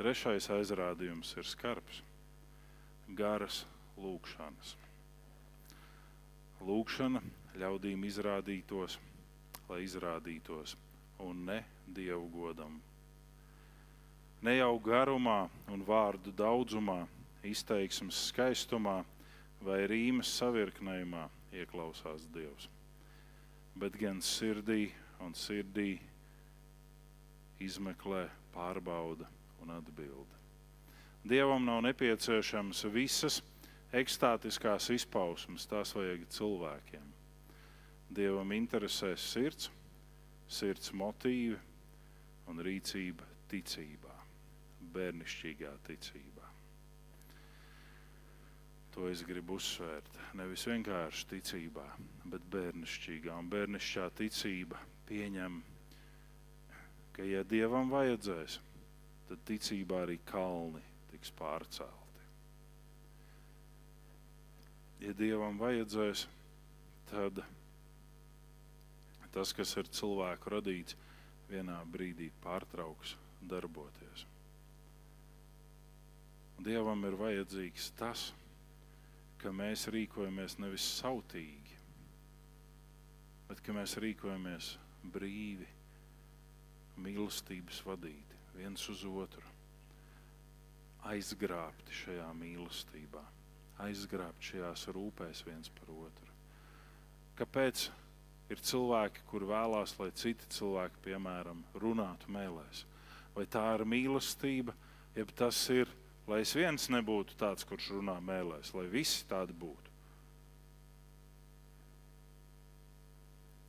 Trešais aizrādījums ir skarbs, garas lūkšanas. Lūkšana ļaudīm izrādītos, lai izrādītos, un ne dievu godam ne jau garumā un vārdu daudzumā, izteiksmes skaistumā vai rīmes savirknējumā ieklausās Dievs, bet gan sirdī un sirdī izmeklē, pārbauda un atbilda. Dievam nav nepieciešams visas ekstātiskās izpausmes, tās vajag cilvēkiem. Dievam interesēs sirds, sirds motīvi un rīcība ticībā, bērnišķīgā ticībā. To es gribu uzsvērt. Nevis vienkārši ticībā, bet bērnišķīgā. Un bērnišķā ticība pieņem, ka, ja dievam vajadzēs, tad ticībā arī kalni tiks pārcelti. Ja dievam vajadzēs, tad tas, kas ir cilvēku radīts, vienā brīdī pārtrauks darboties. Dievam ir vajadzīgs tas, ka mēs rīkojamies nevis sautīgi, bet ka mēs rīkojamies brīvi, mīlestības vadīti viens uz otru, aizgrābti šajā mīlestībā, aizgrābti šajās rūpēs viens par otru. Kāpēc ir cilvēki, kur vēlās, lai citi cilvēki, piemēram, runātu mēlēs? Vai tā ir mīlestība, jeb tas ir lai es viens nebūtu tāds, kurš runā mēlēs, lai visi tādi būtu.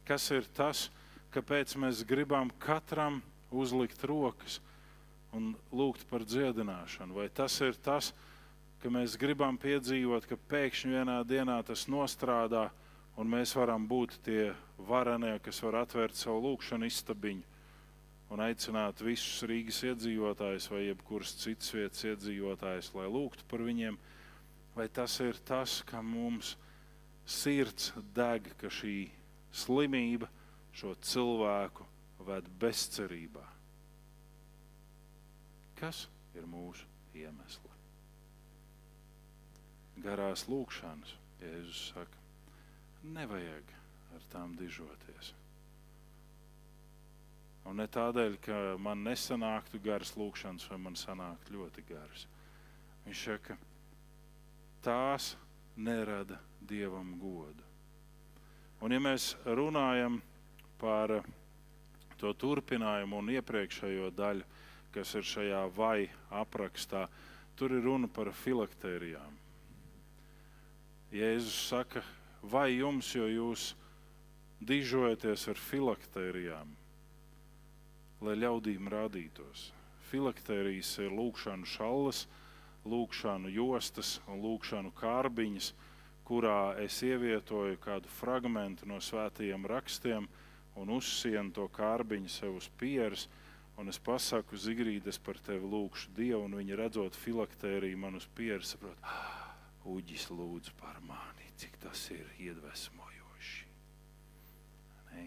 Kas ir tas, kāpēc mēs gribam katram uzlikt rokas un lūgt par dziedināšanu? Vai tas ir tas, ka mēs gribam piedzīvot, ka pēkšņi vienā dienā tas nostrādā un mēs varam būt tie varenie, kas var atvērt savu lūgšanu istabiņu un aicināt visus Rīgas iedzīvotājus vai jebkuras citas vietas iedzīvotājus, lai lūgtu par viņiem, vai tas ir tas, ka mums sirds deg, ka šī slimība šo cilvēku ved bezcerībā. Kas ir mūsu iemesli? Garās lūkšanas, Jēzus saka, nevajag ar tām dižoties. Un ne tādēļ, ka man nesanāktu garas lūkšanas, vai man sanāktu ļoti garas. Viņš saka, tās nerada dievam godu. Un, ja mēs runājam par to turpinājumu un iepriekšējo daļu, kas ir šajā vai aprakstā, tur ir runa par filaktērijām. Jēzus saka, vai jums, jo jūs dižojaties ar filaktērijām, lai ļaudīm rādītos. Filaktērijas ir lūkšanu šallas, lūkšanu jostas un lūkšanu kārbiņas, kurā es ievietoju kādu fragment no svētajiem rakstiem un uzsienu to kārbiņu sev uz pieres. Un es pasaku, Zigrīd, es par tevi lūgšu Dievu, un viņa redzot filaktēriju man uz pieres, saprot, ah, Uģis lūdzu par mani, cik tas ir iedvesmojoši. Ne?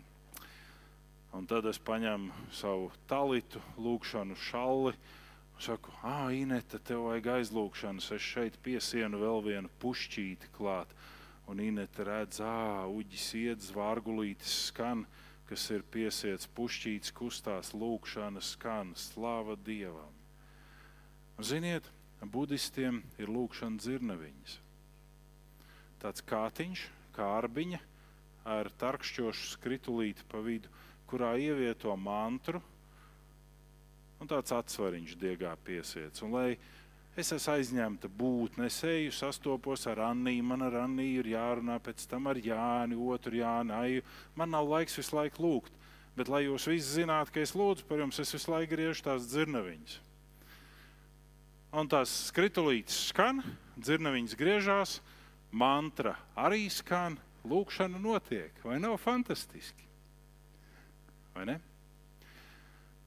Un tad es paņemu savu talitu, lūkšanu šalli. Saku, ah, Inete, tev vajag aizlūgšanas. Es šeit piesienu vēl vienu pušķīti klāt. Un Inete redz, ah, uģis iet, zvārgulītis skan, kas ir piesiets pušķītis, kustās lūkšana skan, slāva Dievam. Ziniet, budistiem ir lūkšana dzirnaviņas. Tāds kātiņš, kārbiņa ar tarkšķošu skritulīti pa vidu kurā ievieto mantru, un tāds atsvariņš diegā piesiets. Un, lai es esmu aizņemta būt, es eju, sastopos ar Anniju, man ar Anniju ir jārunā, pēc tam ar Jāni, otru Jāni, Aiju. Man nav laiks visu laiku lūgt, bet lai jūs visi zinātu, ka es lūdzu par jums, es visu laiku griežu tās dzirnaviņas. Un tās skritulītes skan, dzirnaviņas griežās, mantra arī skan, lūkšana notiek. Vai nav fantastiski? Vai ne?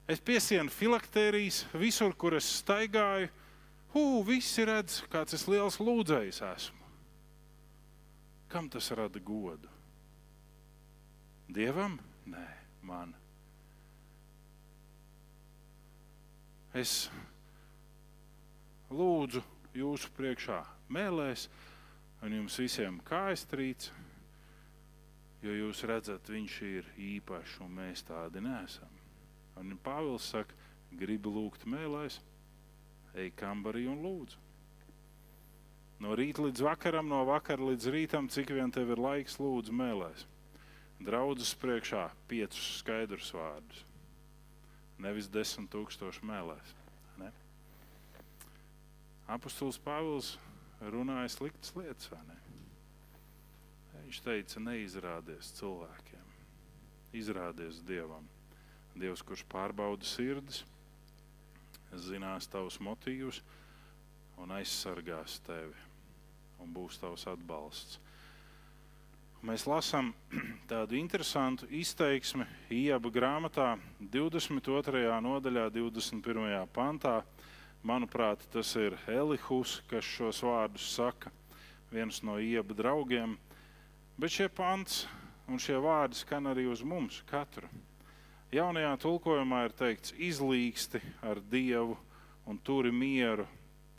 Es piesienu filaktērijas visur, kur es staigāju. Hū, visi redz, kāds es liels lūdzējs esmu. Kam tas rada godu? Dievam? Nē, man. Es lūdzu jūsu priekšā mēlēs, un jums visiem kājas trīc, jo jūs redzat, viņš ir īpašs un mēs tādi nesam. Un Pāvils saka, gribi lūgt mēlēs, ej kambarī un lūdzu. No rīta līdz vakaram, no vakara līdz rītam, cik vien tev ir laiks, lūdzu mēlēs. Draudzes priekšā piecus skaidrus vārdus. Nevis desmit tūkstoši mēlēs. Ne? Apostols Pāvils runāja sliktas lietas, vai ne? Viņš teica, neizrādies cilvēkiem, izrādies Dievam. Dievs, kurš pārbauda sirdis, zinās tavus motīvus un aizsargās tevi un būs tavs atbalsts. Mēs lasām (clears throat) tādu interesantu izteiksmi Ieba grāmatā, 22. nodaļā, 21. pantā. Manuprāt, tas ir Elihus, kas šos vārdus saka, viens no Ieba draugiem. Bet šie pants un šie vārdi skan arī uz mums, katru. Jaunajā tulkojumā ir teikts, izlīgsti ar Dievu un turi mieru,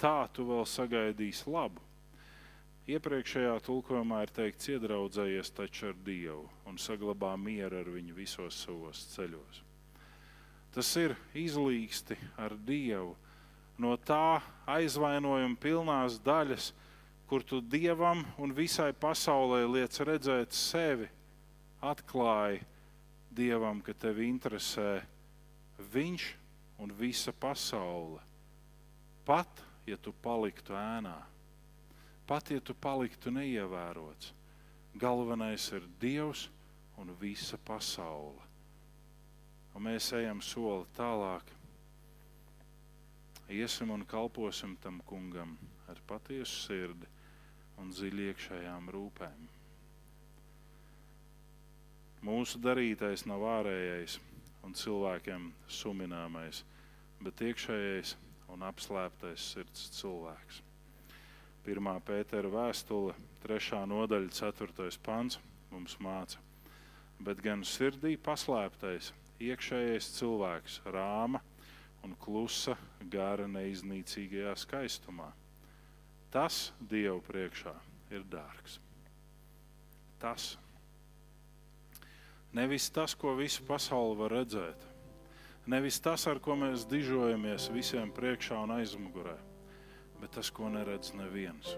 tā tu vēl sagaidīsi labu. Iepriekšējā tulkojumā ir teikts, iedraudzējies taču ar Dievu un saglabā mieru ar viņu visos savos ceļos. Tas ir izlīgsti ar Dievu no tā aizvainojuma pilnās daļas, kur tu dievam un visai pasaulē liec redzēt sevi, atklāji dievam, ka tevi interesē viņš un visa pasaule. Pat ja tu paliktu ēnā, pat ja tu paliktu neievērots, galvenais ir Dievs un visa pasaule. Un mēs ejam soli tālāk. Iesim un kalposim tam kungam ar patiesu sirdi un dziļi iekšējām rūpēm. Mūsu darītais nav ārējais un cilvēkiem sumināmais, bet iekšējais un apslēptais sirds cilvēks. 1. pētera vēstule, 3. nodaļa, 4. pants mums māca, bet gan sirdī paslēptais, iekšējais cilvēks, rāma un klusa gara neiznīcīgajā skaistumā Tas Dievu priekšā ir dārgs. Tas. Nevis tas, ko visa pasaule var redzēt, nevis tas, ar ko mēs dižojamies visiem priekšā un aizmugurē, bet tas, ko neredz neviens.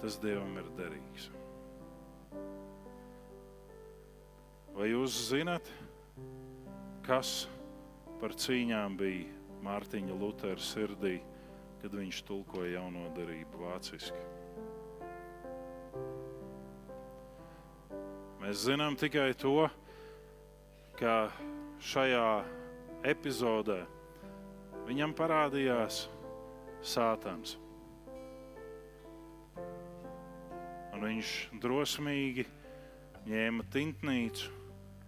Tas Dievam ir derīgs. Vai jūs zinat, kas par cīņām bija Mārtiņa Lutera sirdī? Kad viņš tulkoja jauno darību vāciski. Mēs zinām tikai to, ka šajā epizodē viņam parādījās Sātans. Un viņš drosmīgi ņēma tintnīcu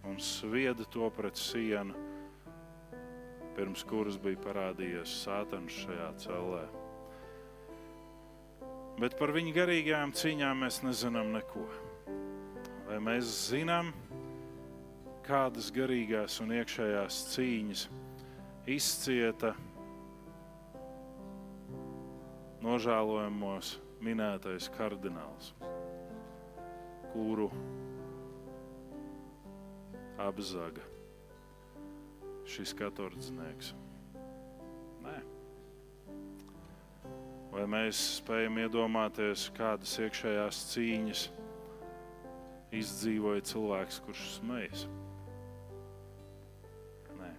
un svieda to pret sienu pirms kuras bija parādījies Sātans šajā cellē. Bet par viņu garīgajām cīņām mēs nezinām neko. Vai mēs zinām, kādas garīgās un iekšējās cīņas izcieta nožēlojamos minētais kardināls, kuru apzaga šis katordznieks? Nē. Vai mēs spējam iedomāties, kādas iekšējās cīņas izdzīvoja cilvēks, kurš smejas? Nē.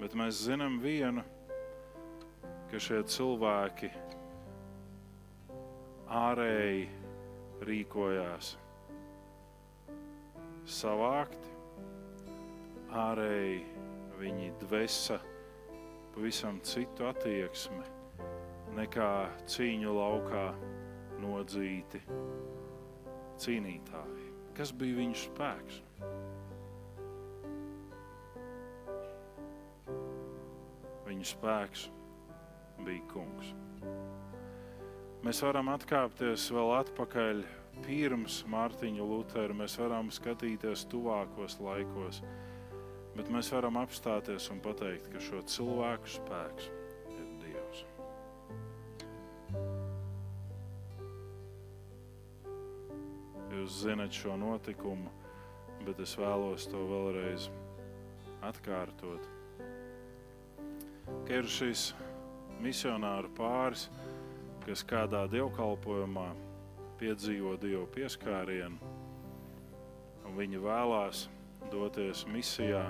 Bet mēs zinām vienu, ka šie cilvēki ārēji rīkojās savākti, ārēji viņi dvesa pavisam citu attieksmi nekā cīņu laukā nodzīti cīnītāji. Kas bija viņu spēks? Viņu spēks bija kungs. Mēs varam atkāpties vēl atpakaļ pirms Mārtiņa Lutera. Mēs varam skatīties tuvākos laikos, bet mēs varam apstāties un pateikt, ka šo cilvēku spēks ir Dievs. Jūs zinat šo notikumu, bet es vēlos to vēlreiz atkārtot. Ka ir šis misionāru pāris, kas kādā dievkalpojumā piedzīvo Dievu pieskārienu, un viņi vēlās doties misijā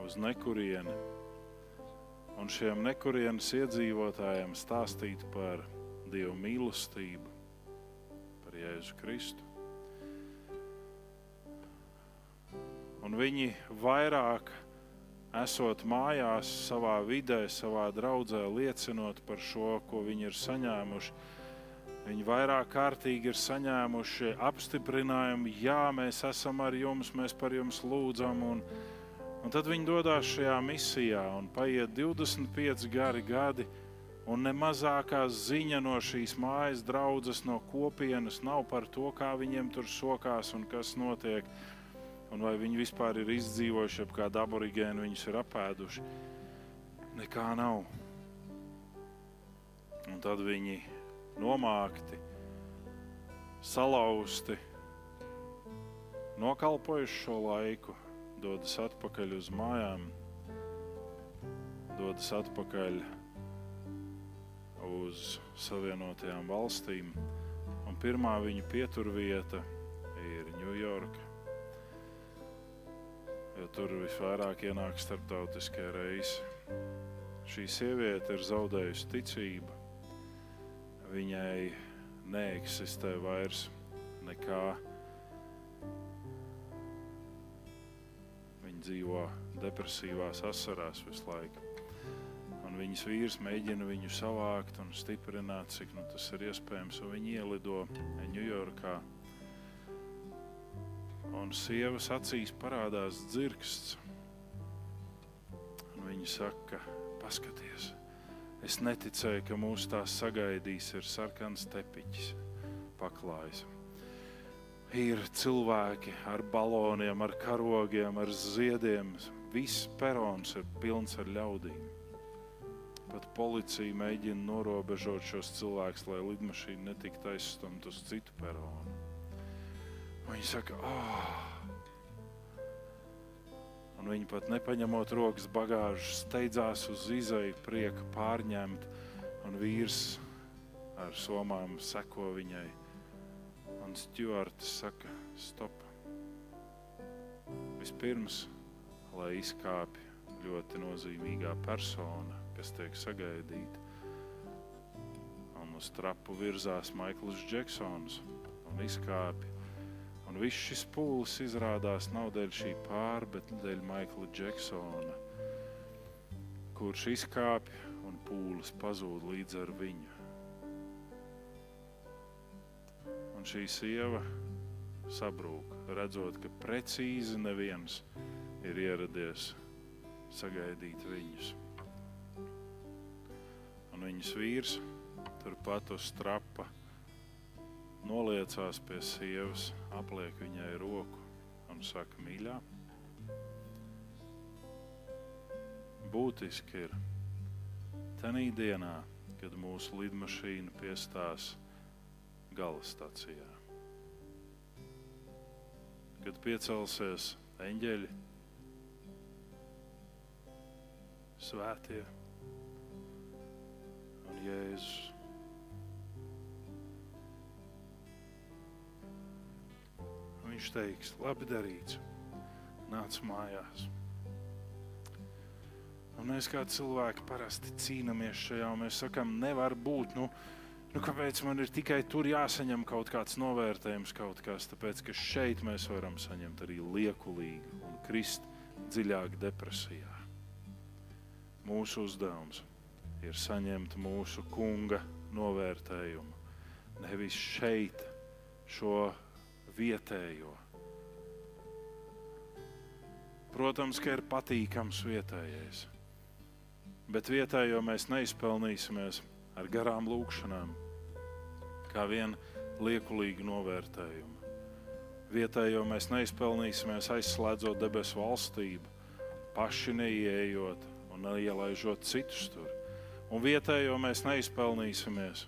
uz nekurieni, un šiem nekurienes iedzīvotājiem stāstīt par Dieva mīlestību, par Jēzu Kristu. Un viņi vairāk esot mājās, savā vidē, savā draudzē, liecinot par šo, ko viņi ir saņēmuši. Viņi vairāk kārtīgi ir saņēmuši apstiprinājumu, jā, mēs esam ar jums, mēs par jums lūdzam. Un, un tad viņi dodas šajā misijā un paiet 25 gari gadi. Un ne mazākā ziņa no šīs mājas draudzes, no kopienas nav par to, kā viņiem tur sokās un kas notiek un vai viņi vispār ir izdzīvojuši, ap kādu aborigēnu viņus ir apēduši. Nekā nav. Un tad viņi nomākti, salauzti, nokalpojuši šo laiku, dodas atpakaļ uz mājām, dodas atpakaļ uz Savienotajām valstīm. Un pirmā viņu pieturvieta ir Ņujorka jo tur visvairāk ienāk starptautiskie reisi. Šī sieviete ir zaudējusi ticību. Viņai neeksistē vairs nekā. Viņa dzīvo depresīvās asarās visu laiku. Un viņas vīrs mēģina viņu savākt un stiprināt, cik nu tas ir iespējams. Viņi ielido Ņujorkā un sievas acīs parādās dzirksts. Un viņa saka, paskaties, es neticēju, ka mūsu tās sagaidīs ir sarkans tepiķis, paklājs. Ir cilvēki ar baloniem, ar karogiem, ar ziediem. Viss perons ir pilns ar ļaudīm. Pat policija mēģina norobežot šos cilvēkus, lai lidmašīna netiktu aizstumta uz citu peronu. Viņi saka, oh! Un viņi pat nepaņemot rokas bagāžu, steidzās uz izēju, prieku pārņemt, un vīrs ar somām seko viņai. Un stūrāts saka, stop. Vispirms, lai izkāpj ļoti nozīmīgā persona, kas tiek sagaidīta. Un uz trapu virzās Maikls Džeksons un izkāpj Un viss šis pūlis izrādās nav dēļ šī pāra, bet dēļ Maikla Džeksona, kurš izkāpj un pūlis pazūd līdz ar viņu. Un šī sieva sabrūk, redzot, ka precīzi neviens ir ieradies sagaidīt viņus. Un viņas vīrs turpat uz trapa noliecās pie sievas, apliek viņai roku un saka, mīļā. Būtiski ir tenī dienā, kad mūsu lidmašīna piestās gala stacijā. Kad piecelsies eņģeļi, svētie un Jēzus. Viņš teiks, labi darīts, nāc mājās. Un mēs kā cilvēki parasti cīnāmies šajā, un mēs sakām, nevar būt. Nu, nu, kāpēc man ir tikai tur jāsaņem kaut kāds novērtējums, kaut kas? Tāpēc, ka šeit mēs varam saņemt arī liekulīgi un krist dziļāk depresijā. Mūsu uzdevums ir saņemt mūsu kunga novērtējumu. Nevis šeit šo vietējo. Protams, ka ir patīkams vietējais, bet vietējo mēs neizpelnīsimies ar garām lūkšanām, kā vien liekulīgu novērtējumu. Vietējo mēs neizpelnīsimies aizslēdzot debesu valstību, paši neieejot un neielaižot citus tur. Un vietējo mēs neizpelnīsimies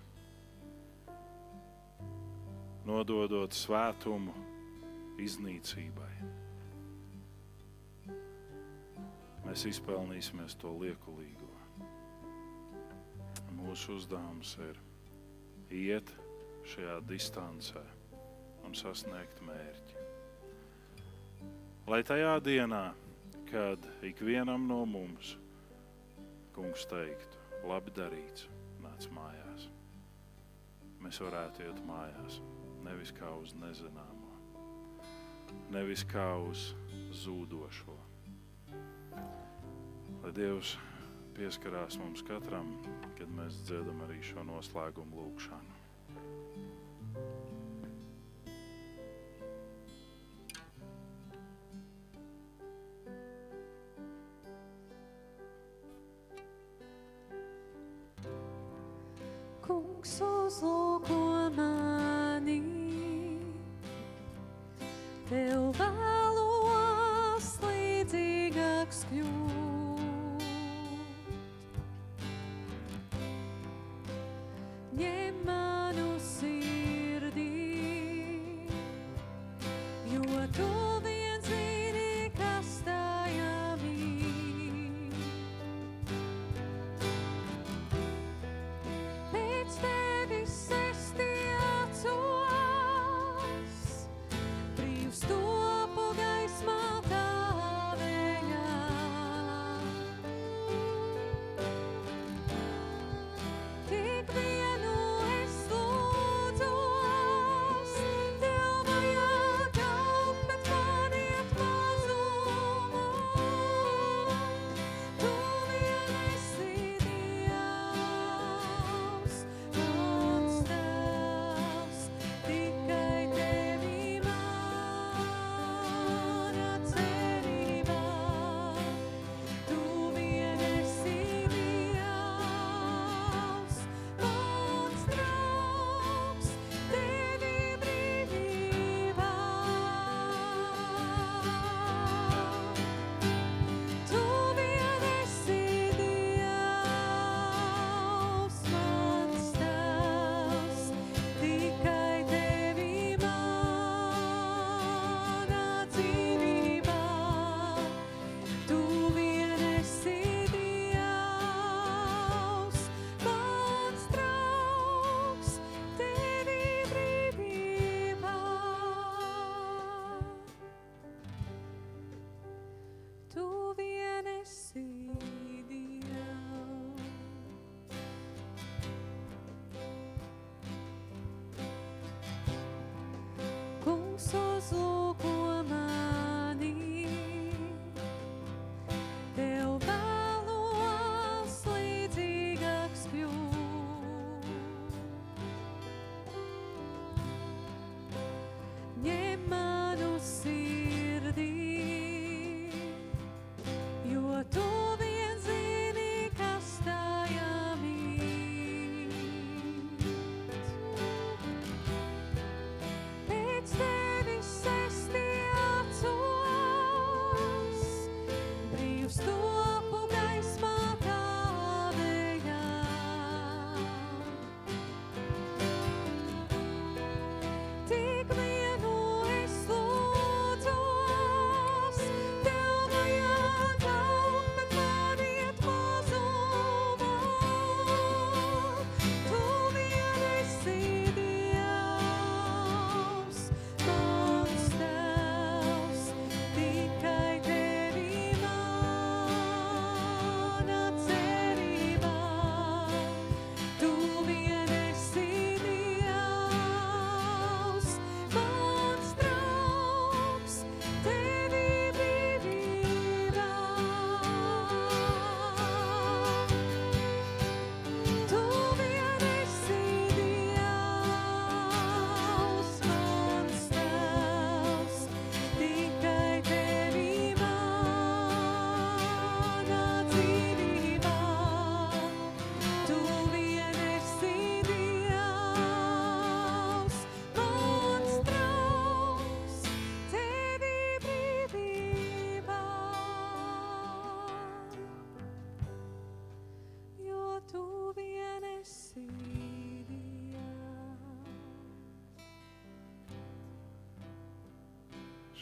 nododot svētumu iznīcībai. Mēs izpelnīsimies to liekulīgo. Mūsu uzdevums ir iet šajā distancē un sasniegt mērķi. Lai tajā dienā, kad ikvienam no mums kungs teiktu, labi darīts, nāc mājās, mēs varētu iet mājās nevis kā uz nezināmo, nevis kā uz zūdošo. Lai Dievs pieskarās mums katram, kad mēs dziedam arī šo noslēgumu lūkšanu. Kungs uzlūko.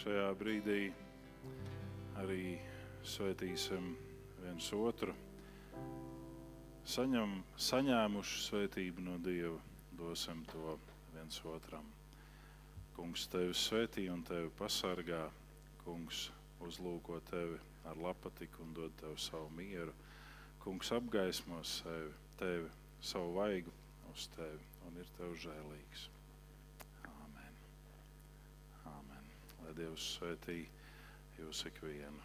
šajā brīdī arī svētīsim viens otru. Saņem, saņēmuši svētību no Dieva, dosim to viens otram. Kungs tevi svētī un tevi pasargā. Kungs uzlūko tevi ar lapatiku un dod tev savu mieru. Kungs apgaismos sevi, tevi, savu vaigu uz tevi un ir tev žēlīgs. Lai Dievs svētī jūs ikvienu un ik mirkli.